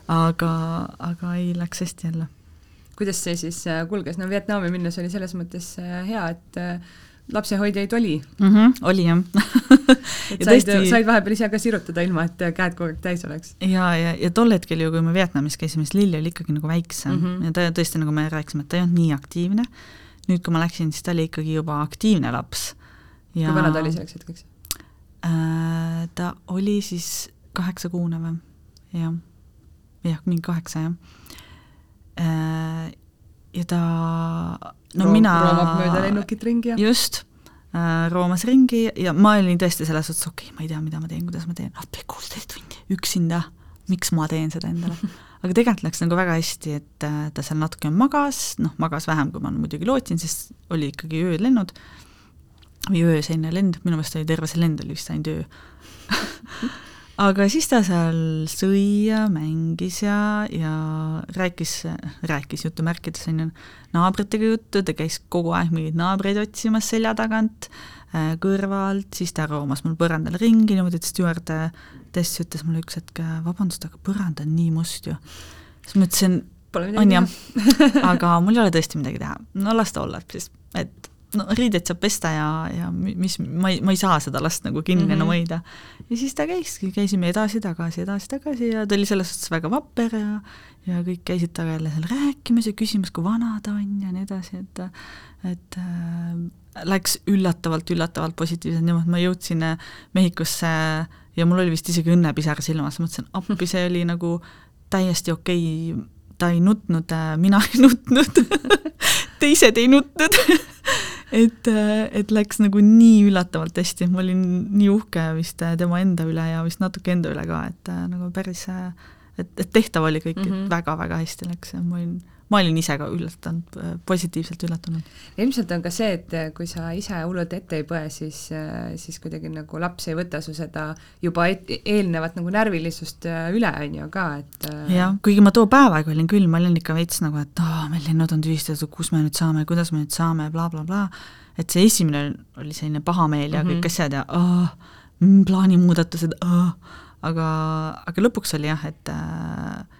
aga, aga ei, läks hästi jälle. kuidas see siis äh, kulges, no Vietnami minnes oli selles mõttes äh, hea, et äh, lapsehoidjaid oli mm. -hmm, oli jah et said tõesti..., said vahepeal ise ka sirutada, ilma et käed kogu aeg täis oleks. ja, ja, ja tol hetkel ju, kui me Vietnamis käisime, siis Lilli oli ikkagi nagu väiksem mm -hmm. ja ta tõesti, nagu me rääkisime, et ta ei olnud nii aktiivne nüüd, kui ma läksin, siis ta oli ikkagi juba aktiivne laps. kui vana ta oli selleks hetkeks äh,? Ta oli siis kaheksakuune või, jah. jah, mingi kaheksa, jah äh,. ja ta, no Room, mina roomab mööda lennukit ringi ja just äh,, roomas ringi ja ma olin tõesti selles suhtes, okei okay,, ma ei tea, mida ma teen, kuidas ma teen, appi kuusteist tundi üksinda, miks ma teen seda endale aga tegelikult läks nagu väga hästi, et äh, ta seal natuke magas, noh, magas vähem, kui ma muidugi lootsin, sest oli ikkagi öölennud või ööselline lend, minu meelest oli terve see lend oli vist ainult öö. aga siis ta seal sõi ja mängis ja, ja rääkis, rääkis jutumärkides on ju, naabritega juttu, ta käis kogu aeg mingeid naabreid otsimas selja tagant, äh, kõrvalt, siis ta roomas mul põrandal ringi niimoodi, et stjuard Tess ütles mulle üks hetk, vabandust, aga põrand on nii must ju. siis ma ütlesin, on jah, aga mul ei ole tõesti midagi teha, no las ta olla siis, et no riideid saab pesta ja, ja mis, ma ei, ma ei saa seda last nagu kinni mm -hmm. enam hoida. ja siis ta käiski, käisime edasi-tagasi, edasi-tagasi ja ta oli selles suhtes väga vapper ja ja kõik käisid taga jälle seal rääkimas ja küsimas, kui vana ta on ja nii edasi, et et äh, läks üllatavalt, üllatavalt positiivselt niimoodi, ma jõudsin äh, Mehhikosse ja mul oli vist isegi õnnepisar silmas, mõtlesin, appi, see oli nagu täiesti okei okay., ta ei nutnud, äh, mina ei nutnud teised ei nutnud et, äh, et läks nagu nii üllatavalt hästi, ma olin nii uhke vist äh, tema enda üle ja vist natuke enda üle ka, et nagu päris, et, et tehtav oli kõik mm, -hmm. et väga-väga hästi läks ja ma olin ma olin ise ka üllatunud, positiivselt üllatunud. ilmselt on ka see, et kui sa ise hullult ette ei põe, siis, siis kuidagi nagu laps ei võta su seda juba et, eelnevat nagu närvilisust äh, üle, on ju ka, et jah, kuigi ma too päev aega olin küll, ma olin ikka veits nagu, et aa, meil lennud on tühistatud, kus me nüüd saame, kuidas me nüüd saame bla, bla, blablabla, et see esimene oli selline pahameel ja mm -hmm. kõik asjad ja aa, plaanimuudatused, aga, aga lõpuks oli jah, et äh,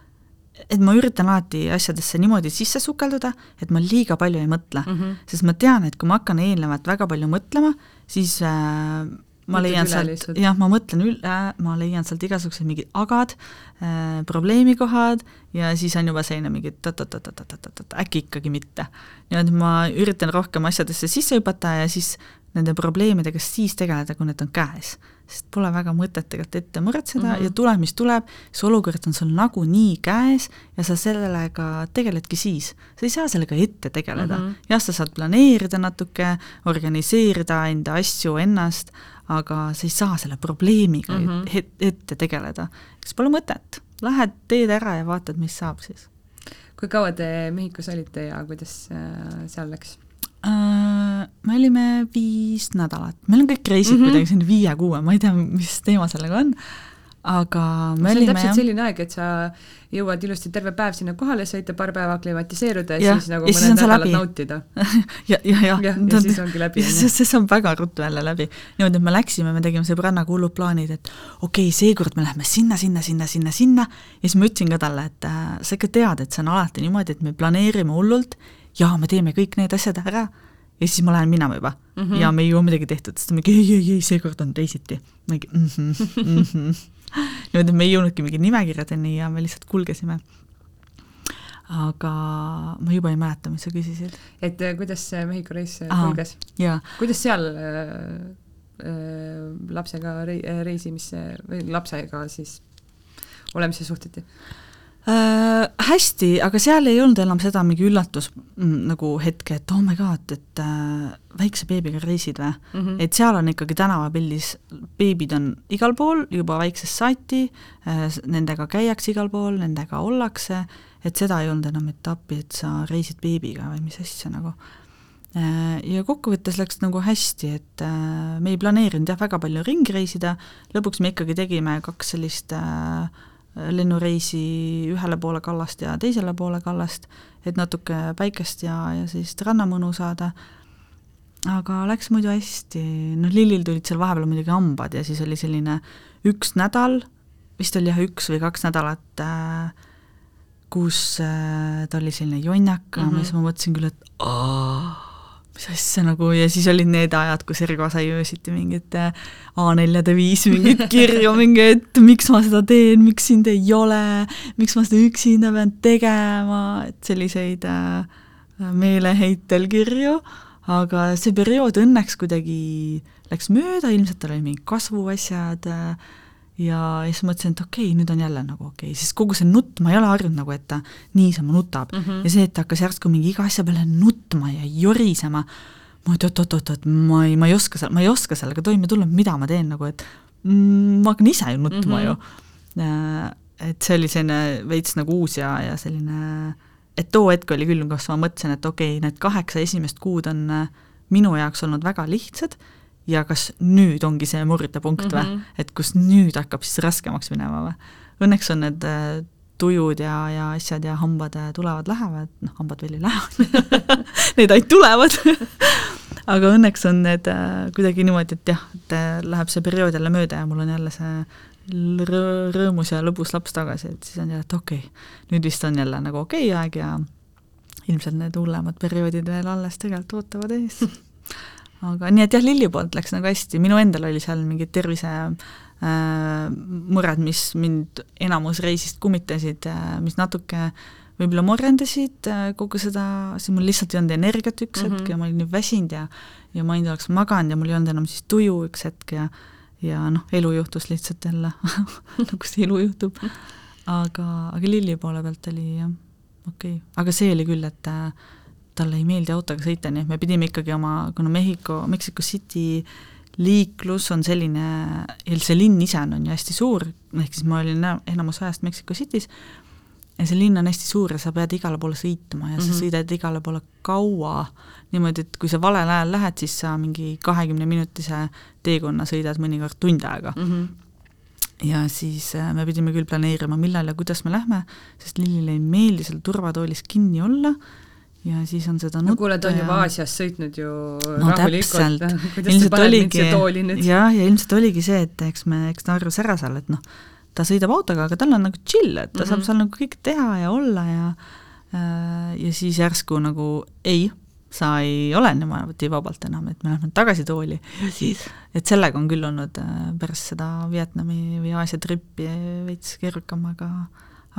et ma üritan alati asjadesse niimoodi sisse sukelduda, et ma liiga palju ei mõtle mm, -hmm. sest ma tean, et kui ma hakkan eelnevalt väga palju mõtlema, siis äh, ma leian sealt, jah, ma mõtlen üle, ma leian sealt igasugused mingid agad äh,, probleemikohad ja siis on juba selline mingi ta-ta-ta-ta-ta-ta-ta, äkki ikkagi mitte. nii et ma üritan rohkem asjadesse sisse hüpata ja siis nende probleemidega siis tegeleda, kui need on käes. Sest pole väga mõtet tegelikult ette muretseda mm -hmm. ja tuleb, mis tuleb, see olukord on sul nagunii käes ja sa sellega tegeledki siis. sa ei saa sellega ette tegeleda mm. -hmm. jah, sa saad planeerida natuke, organiseerida enda asju, ennast, aga sa ei saa selle probleemiga mm -hmm. ette tegeleda. siis pole mõtet, lähed, teed ära ja vaatad, mis saab siis. kui kaua te Mehhikos olite ja kuidas äh, seal läks? Äh, me olime viis nädalat, meil on kõik reisid mm -hmm. kuidagi selline viie-kuue, ma ei tea, mis teema sellega on, aga me see olime on täpselt selline aeg, et sa jõuad ilusti terve päev sinna kohale sõita, paar päeva aklimatiseeruda ja, ja siis nagu ja mõned nädalad nautida. Ja, ja, ja, ja, ja siis ongi läbi. see, see saab väga ruttu jälle läbi. niimoodi, et me läksime, me tegime sõbrannaga hullud plaanid, et okei okay,, seekord me lähme sinna, sinna, sinna, sinna, sinna. Ja siis ma ütlesin ka talle, et äh, sa ikka tead, et see on alati niimoodi, et me planeerime hullult. Jaa, me teeme kõik need asjad ära ja siis ma lähen minema juba mm -hmm. ja me ei jõua midagi tehtud, siis ta mingi ei, ei, ei, seekord on teisiti. mingi mhm, mhm. niimoodi, me ei jõudnudki mingi nimekirjadeni ja me lihtsalt kulgesime. aga ma juba ei mäleta, mis sa küsisid. et äh, kuidas see Mehhiko reis äh, kulges? kuidas seal äh, äh, lapsega rei-, reisimisse või lapsega siis olemise suhtuti? Äh,? Hästi, aga seal ei olnud enam seda mingi üllatus mm, nagu hetke, et oh my god, et äh, väikse beebiga reisid või mm. -hmm. et seal on ikkagi tänavapildis, beebid on igal pool juba väiksest saati äh,, nendega käiakse igal pool, nendega ollakse, et seda ei olnud enam etappi, et sa reisid beebiga või mis asja nagu äh, ja kokkuvõttes läks nagu hästi, et äh, me ei planeerinud jah, väga palju ringi reisida, lõpuks me ikkagi tegime kaks sellist äh, lennureisi ühele poole kallast ja teisele poole kallast, et natuke päikest ja, ja sellist rannamõnu saada, aga läks muidu hästi, noh Lillil tulid seal vahepeal muidugi hambad ja siis oli selline üks nädal, vist oli jah, üks või kaks nädalat äh, kus äh, ta oli selline jonnaka mm, -hmm. siis ma mõtlesin küll, et aa, mis asja nagu ja siis olid need ajad, kus Ergo sai öösiti mingit äh, A4-de viis mingit kirju, mingi, et miks ma seda teen, miks sind ei ole, miks ma seda üksinda pean tegema, et selliseid äh, meeleheitel kirju, aga see periood õnneks kuidagi läks mööda, ilmselt tal oli mingid kasvuasjad äh,, ja siis mõtlesin, et okei okay,, nüüd on jälle nagu okei okay., sest kogu see nutt, ma ei ole harjunud nagu, et ta niisama nutab mm. -hmm. ja see, et ta hakkas järsku mingi iga asja peale nutma ja jorisema, ma et oot-oot-oot, ma ei, ma ei oska seal, ma ei oska sellega toime tulla, mida ma teen nagu, et mm, ma hakkan ise ju nutma mm -hmm. ju. Et see oli selline veits nagu uus ja, ja selline, et too hetk oli küll, kus ma mõtlesin, et okei okay,, need kaheksa esimest kuud on äh, minu jaoks olnud väga lihtsad ja kas nüüd ongi see murdepunkt mm -hmm. või, mhm. et kus nüüd hakkab siis raskemaks minema või. Õnneks on need äh, tujud ja, ja asjad ja hambad äh, tulevad-lähevad, noh, hambad veel ei lähe need ainult tulevad aga õnneks on need äh, kuidagi niimoodi, et jah, et äh, läheb see periood jälle mööda ja mul on jälle see rõ-, rõõmus ja lõbus laps tagasi, et siis on jälle, et okei okay,, nüüd vist on jälle nagu okei okay aeg ja ilmselt need hullemad perioodid veel alles tegelikult ootavad ees aga nii et jah, Lilli poolt läks nagu hästi, minu endal oli seal mingid tervise äh, mis mind enamus reisist kummitasid äh,, mis natuke võib-olla morjendasid äh, kogu seda, siis mul lihtsalt ei olnud energiat üks mm -hmm. hetk ja ma olin nii väsinud ja ja ma ainult oleks maganud ja mul ei olnud enam siis tuju üks hetk ja ja noh, elu juhtus lihtsalt jälle nagu see elu juhtub. aga, aga Lilli poole pealt oli jah, okei okay., aga see oli küll, et äh, talle ei meeldi autoga sõita, nii et me pidime ikkagi oma, kuna Mehhiko, Mexico City liiklus on selline, see linn ise on ju hästi suur, ehk siis ma olin enamus ajast Mexico City's, ja see linn on hästi suur ja sa pead igale poole sõitma ja mm -hmm. sa mhm. sõidad igale poole kaua, niimoodi, et kui sa valel ajal lähed, siis sa mingi kahekümne minutise teekonna sõidad mõnikord tund aega mm. -hmm ja siis äh, me pidime küll planeerima, millal ja kuidas me lähme, sest Lillile ei meeldi seal turvatoolis kinni olla ja siis on seda no kuule, ta on juba Aasias sõitnud ju no täpselt, ilmselt oligi, jah, ja ilmselt oligi see, et eks me, eks ta arvas ära seal, et noh, ta sõidab autoga, aga tal on nagu chill, et ta mm -hmm. saab Mhm. seal nagu kõik teha ja olla ja äh, ja siis järsku nagu ei, sa ei ole niimoodi vabalt enam, et me lähme tagasi tooli ja siis, et sellega on küll olnud äh, pärast seda Vietnami või Aasia trippi veits keerukam, aga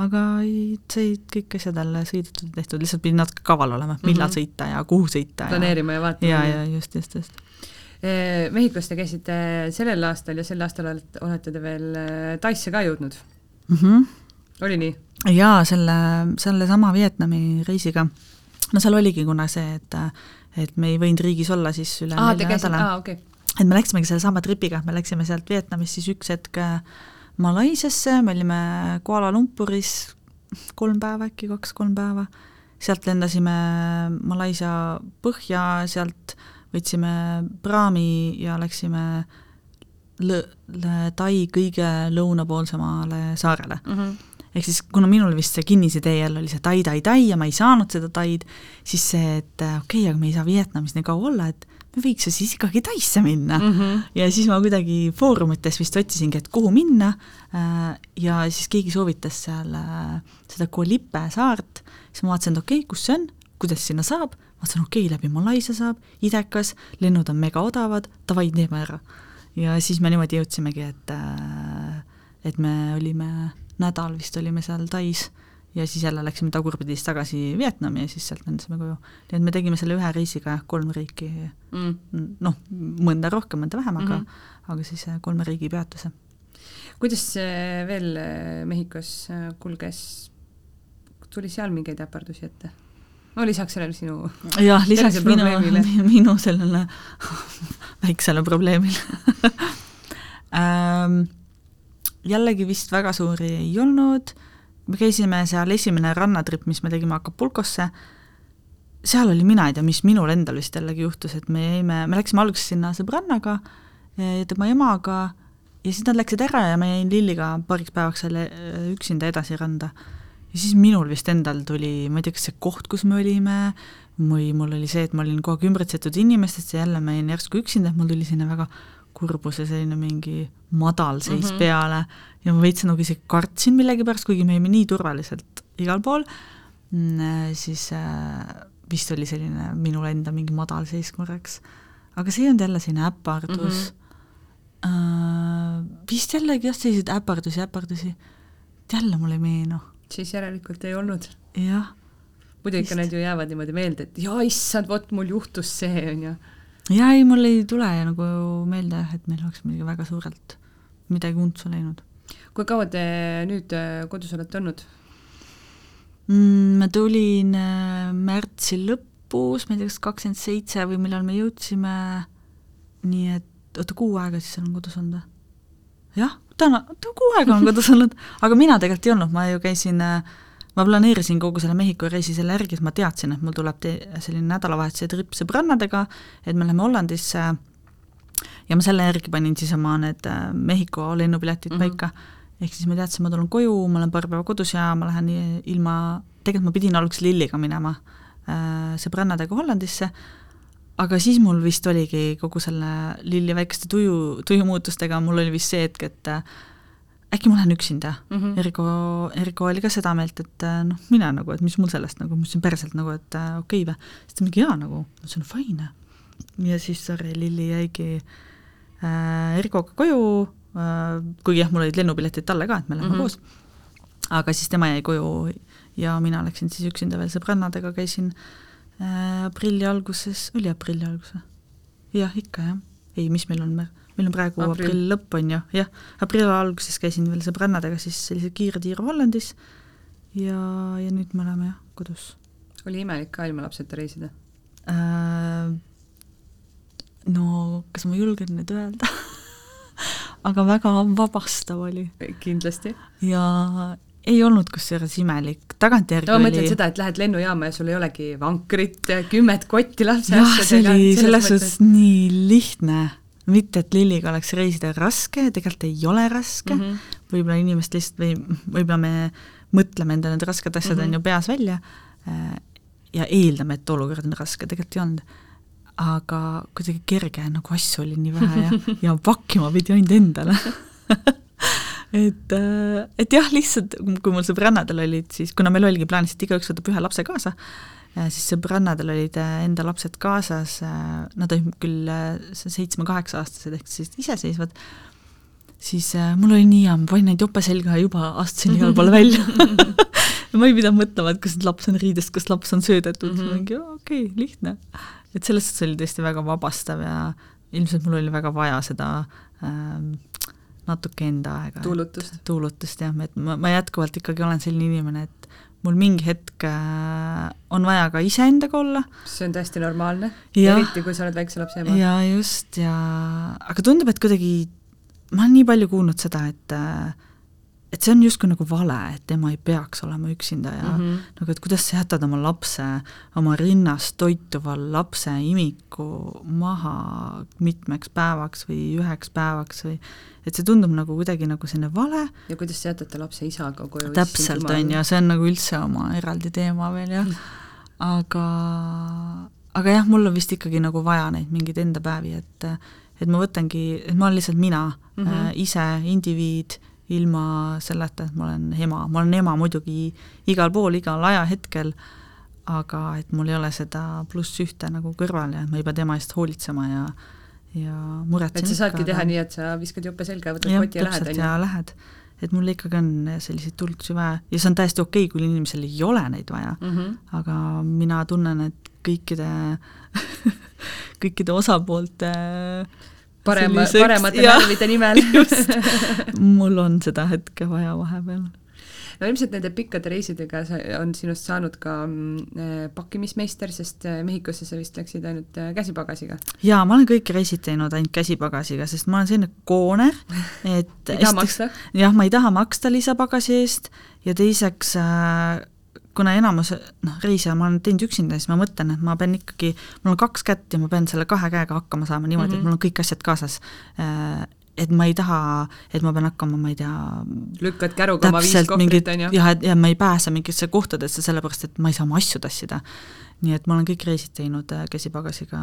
aga ei, said kõik asjad jälle sõidetud tehtud, lihtsalt pidi natuke kaval olema, millal mm. -hmm. sõita ja kuhu sõita planeerima ja ja vaatama. ja, ja just, just, just. Mehhikos te käisite sellel aastal ja sel aastal olete, te veel äh, Taisse ka jõudnud, Mm -hmm. oli nii? jaa, selle, sellesama Vietnami reisiga, no seal oligi kuna see, et et me ei võinud riigis olla siis üle aa, nelja nädala. okay. et me läksimegi sellesama tripiga, me läksime sealt Vietnamist siis üks hetk äh, Malaisiasse, me olime Kuala Lumpuris kolm päeva äkki, kaks-kolm päeva, sealt lendasime Malaisia põhja, sealt võtsime praami ja läksime lõ-, Tai kõige lõunapoolsemale saarele mm. -hmm. ehk siis kuna minul vist see kinnisidee jälle oli see tai, tai, tai ja ma ei saanud seda taid, siis see, et okei okay,, aga me ei saa Vietnamis nii kaua olla, et me võiks ju siis ikkagi Taisse minna mm. Mm -hmm. ja siis ma kuidagi foorumites vist otsisingi, et kuhu minna äh, ja siis keegi soovitas seal äh, seda Koh Lipe saart, siis ma vaatasin, et okei okay,, kus see on, kuidas sinna saab, vaatasin, okei okay,, läbi Malaisia saab, idekas, lennud on mega odavad, davai, teeme ära. ja siis me niimoodi jõudsimegi, et äh, et me olime, nädal vist olime seal Tais ja siis jälle läksime tagurpidi siis tagasi Vietnami ja siis sealt lendasime koju. nii et me tegime selle ühe reisiga kolm riiki, mm. noh, mõnda rohkem, mõnda vähem, aga mm. -hmm. aga siis äh, kolme riigi peatuse. kuidas see veel äh, Mehhikos äh, kulges, tuli seal mingeid äpardusi ette? no lisaks sellele sinu jah, lisaks minu minu sellele väiksele probleemile ähm, jällegi vist väga suuri ei olnud, me käisime seal, esimene rannatripp, mis me tegime Acapulcosse, seal oli mina ei tea, mis minul endal vist jällegi juhtus, et me jäime, me läksime alguses sinna sõbrannaga, tema emaga ja siis nad läksid ära ja ma jäin Lilliga paariks päevaks seal äh, üksinda edasi randa. ja siis minul vist endal tuli, ma ei tea, kas see koht, kus me olime, või mul oli see, et ma olin kogu aeg ümbritsetud inimestest ja jälle ma jäin järsku üksinda, et mul tuli selline väga kurbus ja selline mingi madalseis mm. -hmm. peale ja ma veits nagu isegi kartsin millegipärast, kuigi me jäime nii turvaliselt igal pool, siis äh, vist oli selline minul enda mingi madalseis korraks. aga see ei olnud jälle selline äpardus mm. -hmm. äh, vist jällegi jah, selliseid äpardusi, äpardusi, jälle mul ei meenu, siis järelikult ei olnud. jah muidu ikka need ju jäävad niimoodi meelde, et jaa, issand, vot mul juhtus see, on ju. Jaa, ei, mul ei tule nagu meelde jah, et meil oleks midagi väga suurelt midagi untsu läinud kui kaua te nüüd äh, kodus olete olnud? mm,. ma tulin äh, märtsi lõpus, ma ei tea, kas kakskümmend seitse või millal me jõudsime, nii et oota, kuu aega siis olen kodus olnud või? jah, täna, kuu aega olen kodus olnud, aga mina tegelikult ei olnud, ma ju käisin äh, ma planeerisin kogu selle Mehhiko reisi selle järgi, et ma teadsin, et mul tuleb te-, selline nädalavahetuse tripp sõbrannadega, et me läheme Hollandisse ja ma selle järgi panin siis oma need äh, Mehhiko lennupiletid mm. -hmm. paika, ehk siis ma teadsin, ma tulen koju, ma olen paar päeva kodus ja ma lähen ilma, tegelikult ma pidin alguses Lilliga minema äh, sõbrannadega Hollandisse, aga siis mul vist oligi kogu selle Lilli väikeste tuju, tujumuutustega, mul oli vist see hetk, et äh, äkki ma lähen üksinda mm. -hmm. Eriko, Eriko oli ka seda meelt, et äh, noh, mine nagu, et mis mul sellest nagu, mis on päriselt nagu, et äh, okei okay, või. siis ta mingi jaa nagu, see on fine. ja siis sorry, Lilli jäigi äh, Erikoga koju äh,, kuigi jah, mul olid lennupiletid talle ka, et me lähme mm. -hmm. koos. aga siis tema jäi koju ja mina läksin siis üksinda veel sõbrannadega, käisin äh, aprilli alguses, oli aprilli algus või? jah, ikka jah. ei, mis meil on, meil on praegu Aprill. aprill, lõpp on ju, jah, aprilli alguses käisin veel sõbrannadega siis sellise kiire tiiru Hollandis ja, ja nüüd me oleme jah, kodus oli imelik ka ilma lapseta reisida? äh,. no kas ma julgen nüüd öelda aga väga vabastav oli kindlasti. ja ei olnud kusjuures imelik, tagantjärgi no ma oli mõtlen seda, et lähed lennujaama ja sul ei olegi vankrit, kümmet kotti lapse jah, see oli selles suhtes nii lihtne, mitte et Lilliga oleks reisida raske, tegelikult ei ole raske mm, -hmm. -hmm. võib-olla inimesed lihtsalt või võib-olla me mõtleme endale need rasked asjad Mhm. on ju peas välja äh, ja eeldame, et olukord on raske, tegelikult ei olnud. aga kuidagi kerge, nagu asju oli nii vähe ja, ja pakkima pidi ainult endale et, äh, et jah, lihtsalt kui mul sõbrannadel olid siis, kuna meil oligi plaanis, et igaüks võtab ühe lapse kaasa, siis sõbrannadel olid äh, enda lapsed kaasas, äh, nad olid küll seitsme-kaheksa-aastased ehk siis iseseisvad, siis mul oli nii hea, ma panin neid jope selga ja juba astusin igale poole välja ma ei pidanud mõtlema, et kas laps on riides, kas laps on söödetud mm, -hmm. mingi okei okay,, lihtne. et selles suhtes oli tõesti väga vabastav ja ilmselt mul oli väga vaja seda ähm, natuke enda aega. tuulutust. tuulutust jah, et ma, ma jätkuvalt ikkagi olen selline inimene, et mul mingi hetk äh, on vaja ka iseendaga olla. see on täiesti normaalne, eriti kui sa oled väikse lapse ema. jaa, just, ja aga tundub, et kuidagi ma olen nii palju kuulnud seda, et äh, et see on justkui nagu vale, et tema ei peaks olema üksinda ja mm -hmm. nagu, et kuidas sa jätad oma lapse, oma rinnast toituva lapse imiku maha mitmeks päevaks või üheks päevaks või et see tundub nagu kuidagi nagu selline vale. ja kuidas te jätate lapse isaga koju? täpselt, on ju, see on nagu üldse oma eraldi teema veel jah, aga aga jah, mul on vist ikkagi nagu vaja neid mingeid enda päevi, et et ma võtangi, et ma olen lihtsalt mina mm, -hmm. äh, ise, indiviid ilma selleta, et ma olen ema, ma olen ema muidugi igal pool, igal ajahetkel, aga et mul ei ole seda pluss ühte nagu kõrval ja ma ei pea tema eest hoolitsema ja ja muretsen et sa saadki teha nii, et sa viskad jope selga ja võtad koti ja lähed, on ju? lähed. et mul ikkagi on selliseid tuldusi vaja ja see on täiesti okei okay,, kui inimesel ei ole neid vaja mm, -hmm. aga mina tunnen, et kõikide kõikide osapoolte äh, parema, paremate närvide nimel mul on seda hetke vaja vahepeal. no ilmselt nende pikkade reisidega on sinust saanud ka mm, eh, pakkimismeister, sest eh, Mehhikosse sa vist läksid ainult eh, käsipagasiga? jaa, ma olen kõik reisid teinud ainult käsipagasiga, sest ma olen selline kooner, et ei taha maksta? jah, ma ei taha maksta lisapagasi eest ja teiseks äh, kuna enamus noh, reise ma olen teinud üksinda, siis ma mõtlen, et ma pean ikkagi, mul on kaks kätt ja ma pean selle kahe käega hakkama saama niimoodi mm, -hmm. et mhm. mul on kõik asjad kaasas. Äh, et ma ei taha, et ma pean hakkama, ma ei tea lükkad käruga oma viis kohvrit, on ju? jah, et ja ma ei pääse mingisse kohtadesse, sellepärast et ma ei saa oma asju tassida nii et ma olen kõik reisid teinud äh, käsipagasiga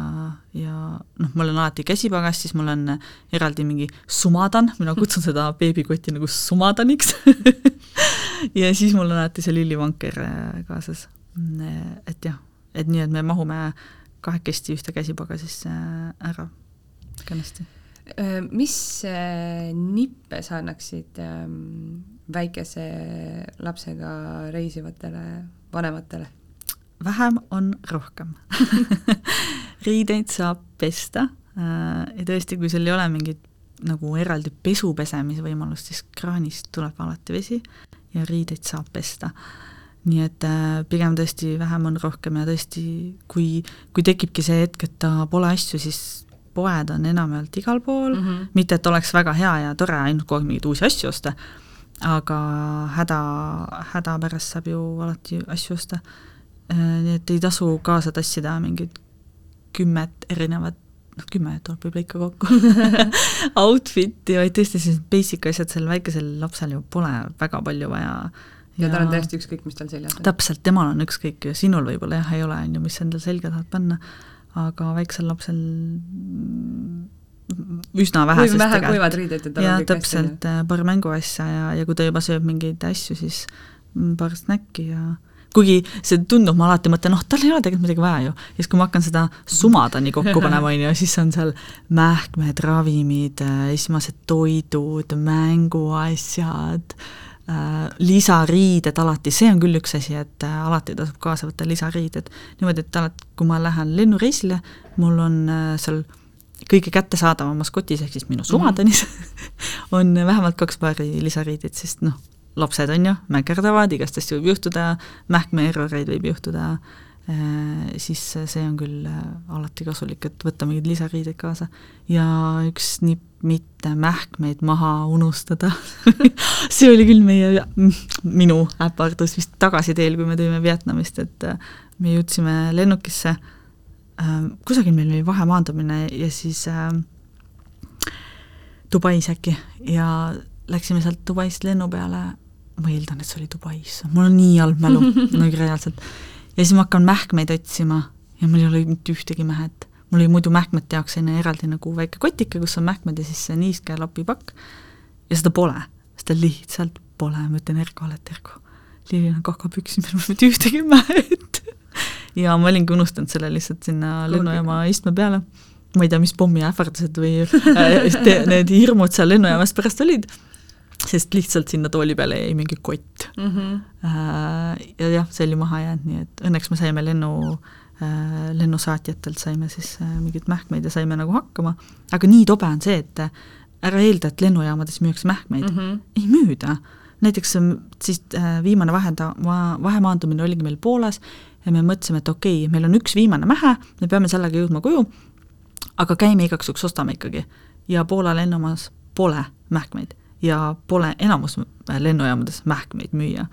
ja noh, mul on alati käsipagas, siis mul on äh, eraldi mingi sumadan, mina kutsun seda beebikotti nagu sumadaniks ja siis mul on alati see lillivanker äh, kaasas. et jah, et nii, et me mahume kahekesti ühte käsipagasisse ära kenasti. Mis nippe sa annaksid ähm, väikese lapsega reisivatele vanematele? Vähem on rohkem riideid saab pesta äh, ja tõesti, kui sul ei ole mingit nagu eraldi pesu pesemise võimalust, siis kraanist tuleb alati vesi ja riideid saab pesta. nii et äh, pigem tõesti vähem on rohkem ja tõesti, kui, kui tekibki see hetk, et ta pole asju, siis poed on enamjaolt igal pool mm, -hmm. mitte et oleks väga hea ja tore ainult kogu aeg mingeid uusi asju osta, aga häda, häda pärast saab ju alati asju osta nii et ei tasu kaasa tassida mingit kümmet erinevat noh, kümme tuleb võib-olla ikka kokku outfit'i, vaid tõesti sellised basic asjad, sellel väikesel lapsel ju pole väga palju vaja. ja, ja tal on täiesti ükskõik, mis tal seljas on. täpselt, temal on ükskõik ja sinul võib-olla jah, ei ole, on ju, mis endal selga tahad panna, aga väiksel lapsel üsna vähesest vähe kuivad riided ja tal on kõik täpselt, äh, paar mänguasja ja, ja kui ta juba sööb mingeid asju, siis paar snäkki ja kuigi see tundub, ma alati mõtlen, noh, tal ei ole tegelikult midagi vaja ju. ja siis, kui ma hakkan seda sumadani kokku panema, on ju, siis on seal mähkmed, ravimid, äh, esmased toidud, mänguasjad äh,, lisariided alati, see on küll üks asi, et äh, alati tasub kaasa võtta lisariided. niimoodi, et alati, kui ma lähen lennureisile, mul on äh, seal kõige kättesaadavamas kotis, ehk siis minu sumadanis mm, -hmm. on vähemalt kaks paari lisariideid, sest noh, lapsed on ju, mäkerdavad, igast asju võib juhtuda, mähkmeerroreid võib juhtuda, äh, siis see on küll äh, alati kasulik, et võtta mingeid lisariideid kaasa. ja üks nipp mitte mähkmeid maha unustada see oli küll meie, minu äpardus vist tagasiteel, kui me tulime Vietnamist, et äh, me jõudsime lennukisse, kusagil meil oli vahemaandumine ja siis Dubais äkki ja läksime sealt Dubaist lennu peale ma eeldan, et see oli Dubais, mul on nii halb mälu nagu reaalselt. ja siis ma hakkan mähkmeid otsima ja mul ei ole mitte ühtegi mähet. mul oli muidu mähkmete jaoks selline eraldi nagu väike kotike, kus on mähkmed ja siis see niiske lapipakk ja seda pole. sest ta lihtsalt pole, ma ütlen Erkole, et Erko, Lillil on kakapüksid, meil pole mitte ühtegi mäed. ja ma olingi unustanud selle lihtsalt sinna lennujaama istme peale. ma ei tea, mis pommiähvardused või äh, need hirmud seal lennujaamas pärast olid, sest lihtsalt sinna tooli peale jäi mingi kott mm. -hmm. ja jah, see oli maha jäänud, nii et õnneks me saime lennu äh, lennusaatjatelt saime siis mingeid mähkmeid ja saime nagu hakkama, aga nii tobe on see, et ära eelda, et lennujaamades müüakse mähkmeid Mm -hmm. ei müüda. näiteks siis äh, viimane vahenda, vahemaandumine oligi meil Poolas ja me mõtlesime, et okei okay,, meil on üks viimane mähe, me peame sellega jõudma koju, aga käime igaks juhuks, ostame ikkagi. ja Poola lennujaamas pole mähkmeid ja pole enamus lennujaamades mähkmeid müüa,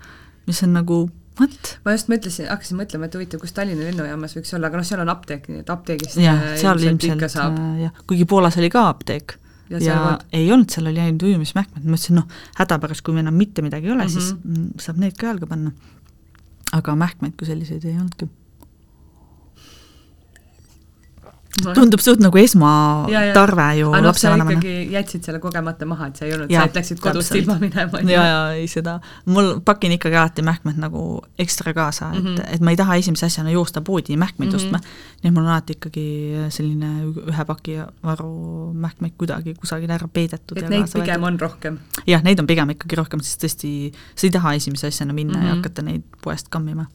mis on nagu vot. ma just mõtlesin, hakkasin mõtlema, et huvitav, kus Tallinna lennujaamas võiks olla, aga noh, seal on apteek, nii et apteegist jah, äh, seal ilmselt ilmselt äh, jah, kuigi Poolas oli ka apteek ja, ja, ja vot- ei olnud, seal oli ainult ujumismähkmed, ma mõtlesin, noh, hädapärast, kui enam mitte midagi ei ole mm, -hmm. siis Mhm. saab need ka jalga panna. aga mähkmeid kui selliseid ei olnudki. No, tundub suht nagu esmatarve ju noh, sa lapsevanemana. jätsid selle kogemata maha, et sa ei olnud, sa läksid kodust ilma minema. ja, ja ei seda, mul pakin ikkagi alati mähkmed nagu ekstra kaasa, et mm. -hmm. et ma ei taha esimese asjana joosta poodi mähkmeid mm. -hmm. ostma, nii et mul on alati ikkagi selline ühe paki varu mähkmeid kuidagi kusagil ära peidetud. et neid pigem võetud. on rohkem. jah, neid on pigem ikkagi rohkem, sest tõesti, sa ei taha esimese asjana minna mm -hmm. ja Mhm. hakata neid poest kammima.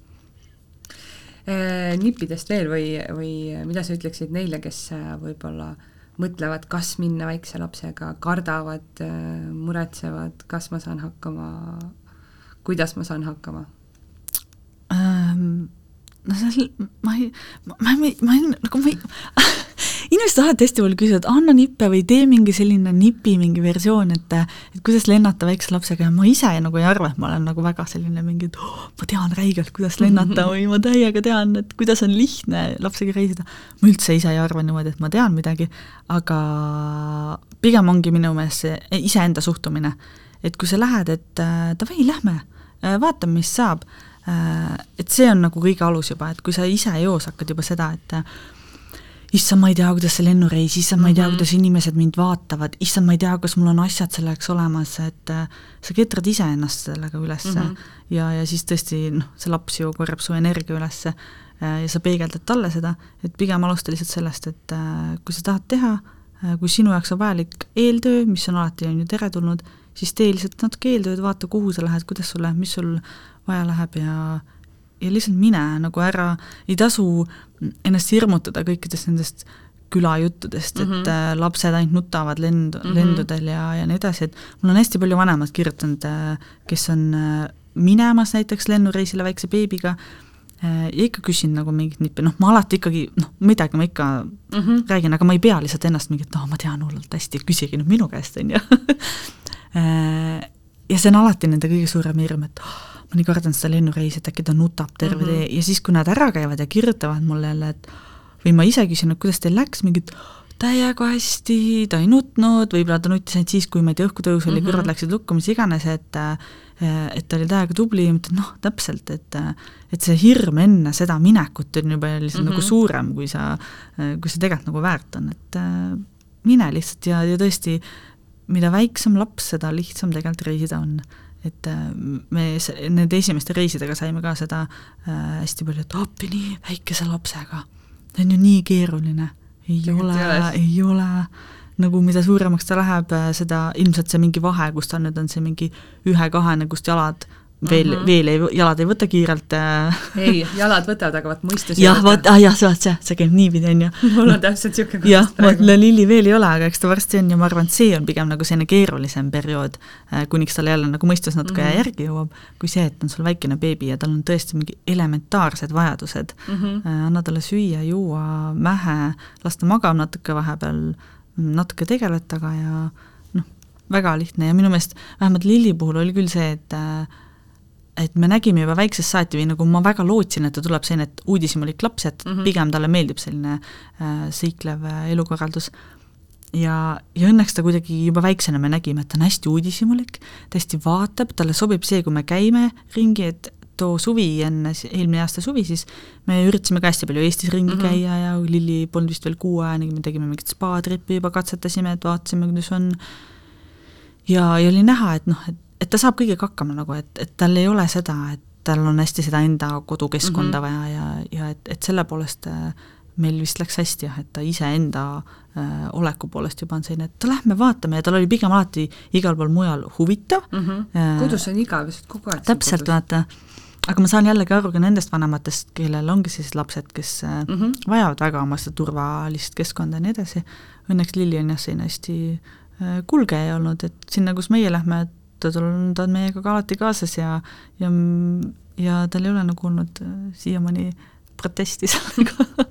Eh, nippidest veel või, või mida sa ütleksid neile, kes äh, võib-olla mõtlevad, kas minna väikse lapsega, kardavad, muretsevad, kas ma saan hakkama, kuidas ma saan hakkama? Ähm, no seal, ma ei, ma, ma, ma, ma nagu ma ei inimesed alati hästi palju küsivad, anna nippe või tee mingi selline nipi mingi versioon, et et kuidas lennata väikse lapsega ja ma ise nagu ei arva, et ma olen nagu väga selline mingi, et oh, ma tean räigelt, kuidas lennata või ma täiega tean, et kuidas on lihtne lapsega reisida. ma üldse ise ei arva niimoodi, et ma tean midagi, aga pigem ongi minu meelest see iseenda suhtumine. et kui sa lähed, et äh, davai, lähme, vaatame, mis saab Äh, et see on nagu kõige alus juba, et kui sa ise eos hakkad juba seda, et äh, issand, ma ei tea, kuidas see lennureis, issand, ma ei tea, Mhm. kuidas inimesed mind vaatavad, issand, ma ei tea, kas mul on asjad selleks olemas, et äh, sa ketrad iseennast sellega ülesse mm. -hmm. ja, ja siis tõesti noh, see laps ju korjab su energia ülesse äh, ja sa peegeldad talle seda, et pigem alusta lihtsalt sellest, et äh, kui sa tahad teha, kui sinu jaoks on vajalik eeltöö, mis on alati, on ju teretulnud, siis tee lihtsalt natuke eeltööd, vaata, kuhu sa lähed, kuidas sul läheb, mis sul vaja läheb ja ja lihtsalt mine, nagu ära, ei tasu ennast hirmutada kõikidest nendest külajuttudest mm, -hmm. et äh, lapsed ainult nutavad lend- mm, -hmm. lendudel ja, ja nii edasi, et mul on hästi palju vanemad kirjutanud, kes on äh, minemas näiteks lennureisile väikse beebiga äh, ja ikka küsin nagu mingit nippi, noh, ma alati ikkagi, noh, midagi ma ikka mm -hmm. räägin, aga ma ei pea lihtsalt ennast mingit, noh, ma tean hullult hästi, küsige nüüd minu käest, on ju ja see on alati nende kõige suurem hirm, et oh, ma nii kardan seda lennureisi, et äkki ta nutab terve mm -hmm. tee ja siis, kui nad ära käivad ja kirjutavad mulle jälle, et või ma ise küsin, et kuidas teil läks, mingid täiega hästi, ta ei nutnud, võib-olla ta nuttis ainult siis, kui ma ei tea, õhkutõus oli mm, -hmm. kõrvad läksid lukku, mis iganes, et et ta oli täiega tubli ma ütlen, noh, täpselt, et et see hirm enne seda minekut on juba lihtsalt mm -hmm. nagu suurem, kui sa, kui see tegelikult nagu väärt on, et mine lihtsalt ja, ja tõesti, mida väiksem laps, seda lihtsam tegelikult reisida on et me nende esimeste reisidega saime ka seda äh, hästi palju, et appi nii väikese lapsega, see on ju nii keeruline. ei ole, ei ole, nagu mida suuremaks ta läheb, seda ilmselt see mingi vahe, kus ta nüüd on see mingi ühe-kahene, kust jalad veel mm, -hmm. veel ei, jalad ei võta kiirelt äh. ei, jalad võtavad, aga vaat mõistus jah, vot, ah jah, see, see, see käib niipidi, on ju. mul on täpselt niisugune jah, vot Lilli veel ei ole, aga eks ta varsti on ja ma arvan, et see on pigem nagu selline keerulisem periood, kuniks talle jälle nagu mõistus natuke mm -hmm. järgi jõuab, kui see, et on sul väikene beebi ja tal on tõesti mingi elementaarsed vajadused mm. -hmm. anna talle süüa, juua, mähe, las ta magab natuke vahepeal, natuke tegeled temaga ja noh, väga lihtne ja minu meelest vähemalt Lilli puhul oli küll see, et et me nägime juba väiksest saati või nagu ma väga lootsin, et ta tuleb selline, et uudishimulik laps, et mm -hmm. pigem talle meeldib selline äh, seiklev äh, elukorraldus. ja, ja õnneks ta kuidagi juba väiksena me nägime, et ta on hästi uudishimulik, ta hästi vaatab, talle sobib see, kui me käime ringi, et too suvi enne, eelmine aasta suvi siis, me üritasime ka hästi palju Eestis ringi mm -hmm. käia ja Lilli polnud vist veel kuueaane, me tegime mingit spa-trippi juba katsetasime, et vaatasime, kuidas on. ja, ja oli näha, et noh, et et ta saab kõigega hakkama nagu, et, et tal ei ole seda, et tal on hästi seda enda kodukeskkonda mm -hmm. vaja ja, ja et, et selle poolest äh, meil vist läks hästi jah, et ta iseenda äh, oleku poolest juba on selline, et lähme vaatame ja tal oli pigem alati igal pool mujal huvitav mm. -hmm. Kodus on igav, lihtsalt kogu aeg täpselt, vaata, aga ma saan jällegi aru ka nendest vanematest, kellel ongi sellised lapsed, kes mm -hmm. vajavad väga oma seda turvalist keskkonda ja nii edasi, õnneks Lilli on jah, selline hästi kulgeja olnud, et sinna, kus meie lähme, ta on, ta on meiega ka alati kaasas ja ja ja tal ei ole nagu olnud siiamaani protesti sellega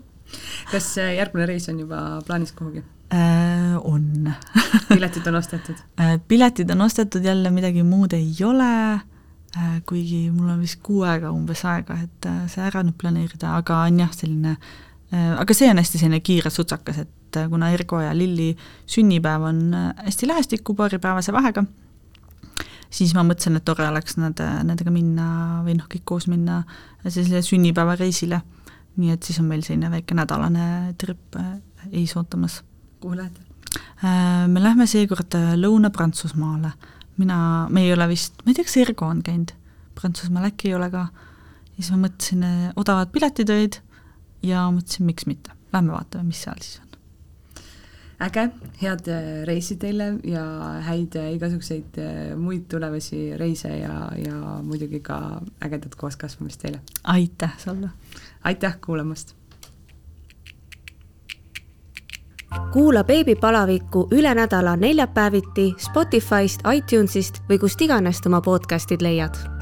kas äh, järgmine reis on juba plaanis kuhugi äh,? on piletid on ostetud äh,? piletid on ostetud, jälle midagi muud ei ole äh,, kuigi mul on vist kuu aega umbes aega, et äh, see ära nüüd planeerida, aga on jah, selline äh, aga see on hästi selline kiire sutsakas, et äh, kuna Ergo ja Lilli sünnipäev on äh, hästi lähestikku paaripäevase vahega, siis ma mõtlesin, et tore oleks nad, nendega minna või noh, kõik koos minna sellisele sünnipäevareisile nii et siis on meil selline väike nädalane trip äh, ees ootamas. kuhu lähete? Äh, me lähme seekord äh, Lõuna-Prantsusmaale. mina, me ei ole vist, ma ei tea, kas Ergo on käinud Prantsusmaal, äkki ei ole ka. siis ma mõtlesin, odavad piletid olid ja mõtlesin, miks mitte, lähme vaatame, mis seal siis on äge, head reisi teile ja häid igasuguseid muid tulevasi reise ja, ja muidugi ka ägedat kooskasvamist teile! aitäh sulle! aitäh kuulamast! kuula beebipalavikku üle nädala neljapäeviti Spotify'st, iTunes'ist või kust iganes oma podcast'id leiad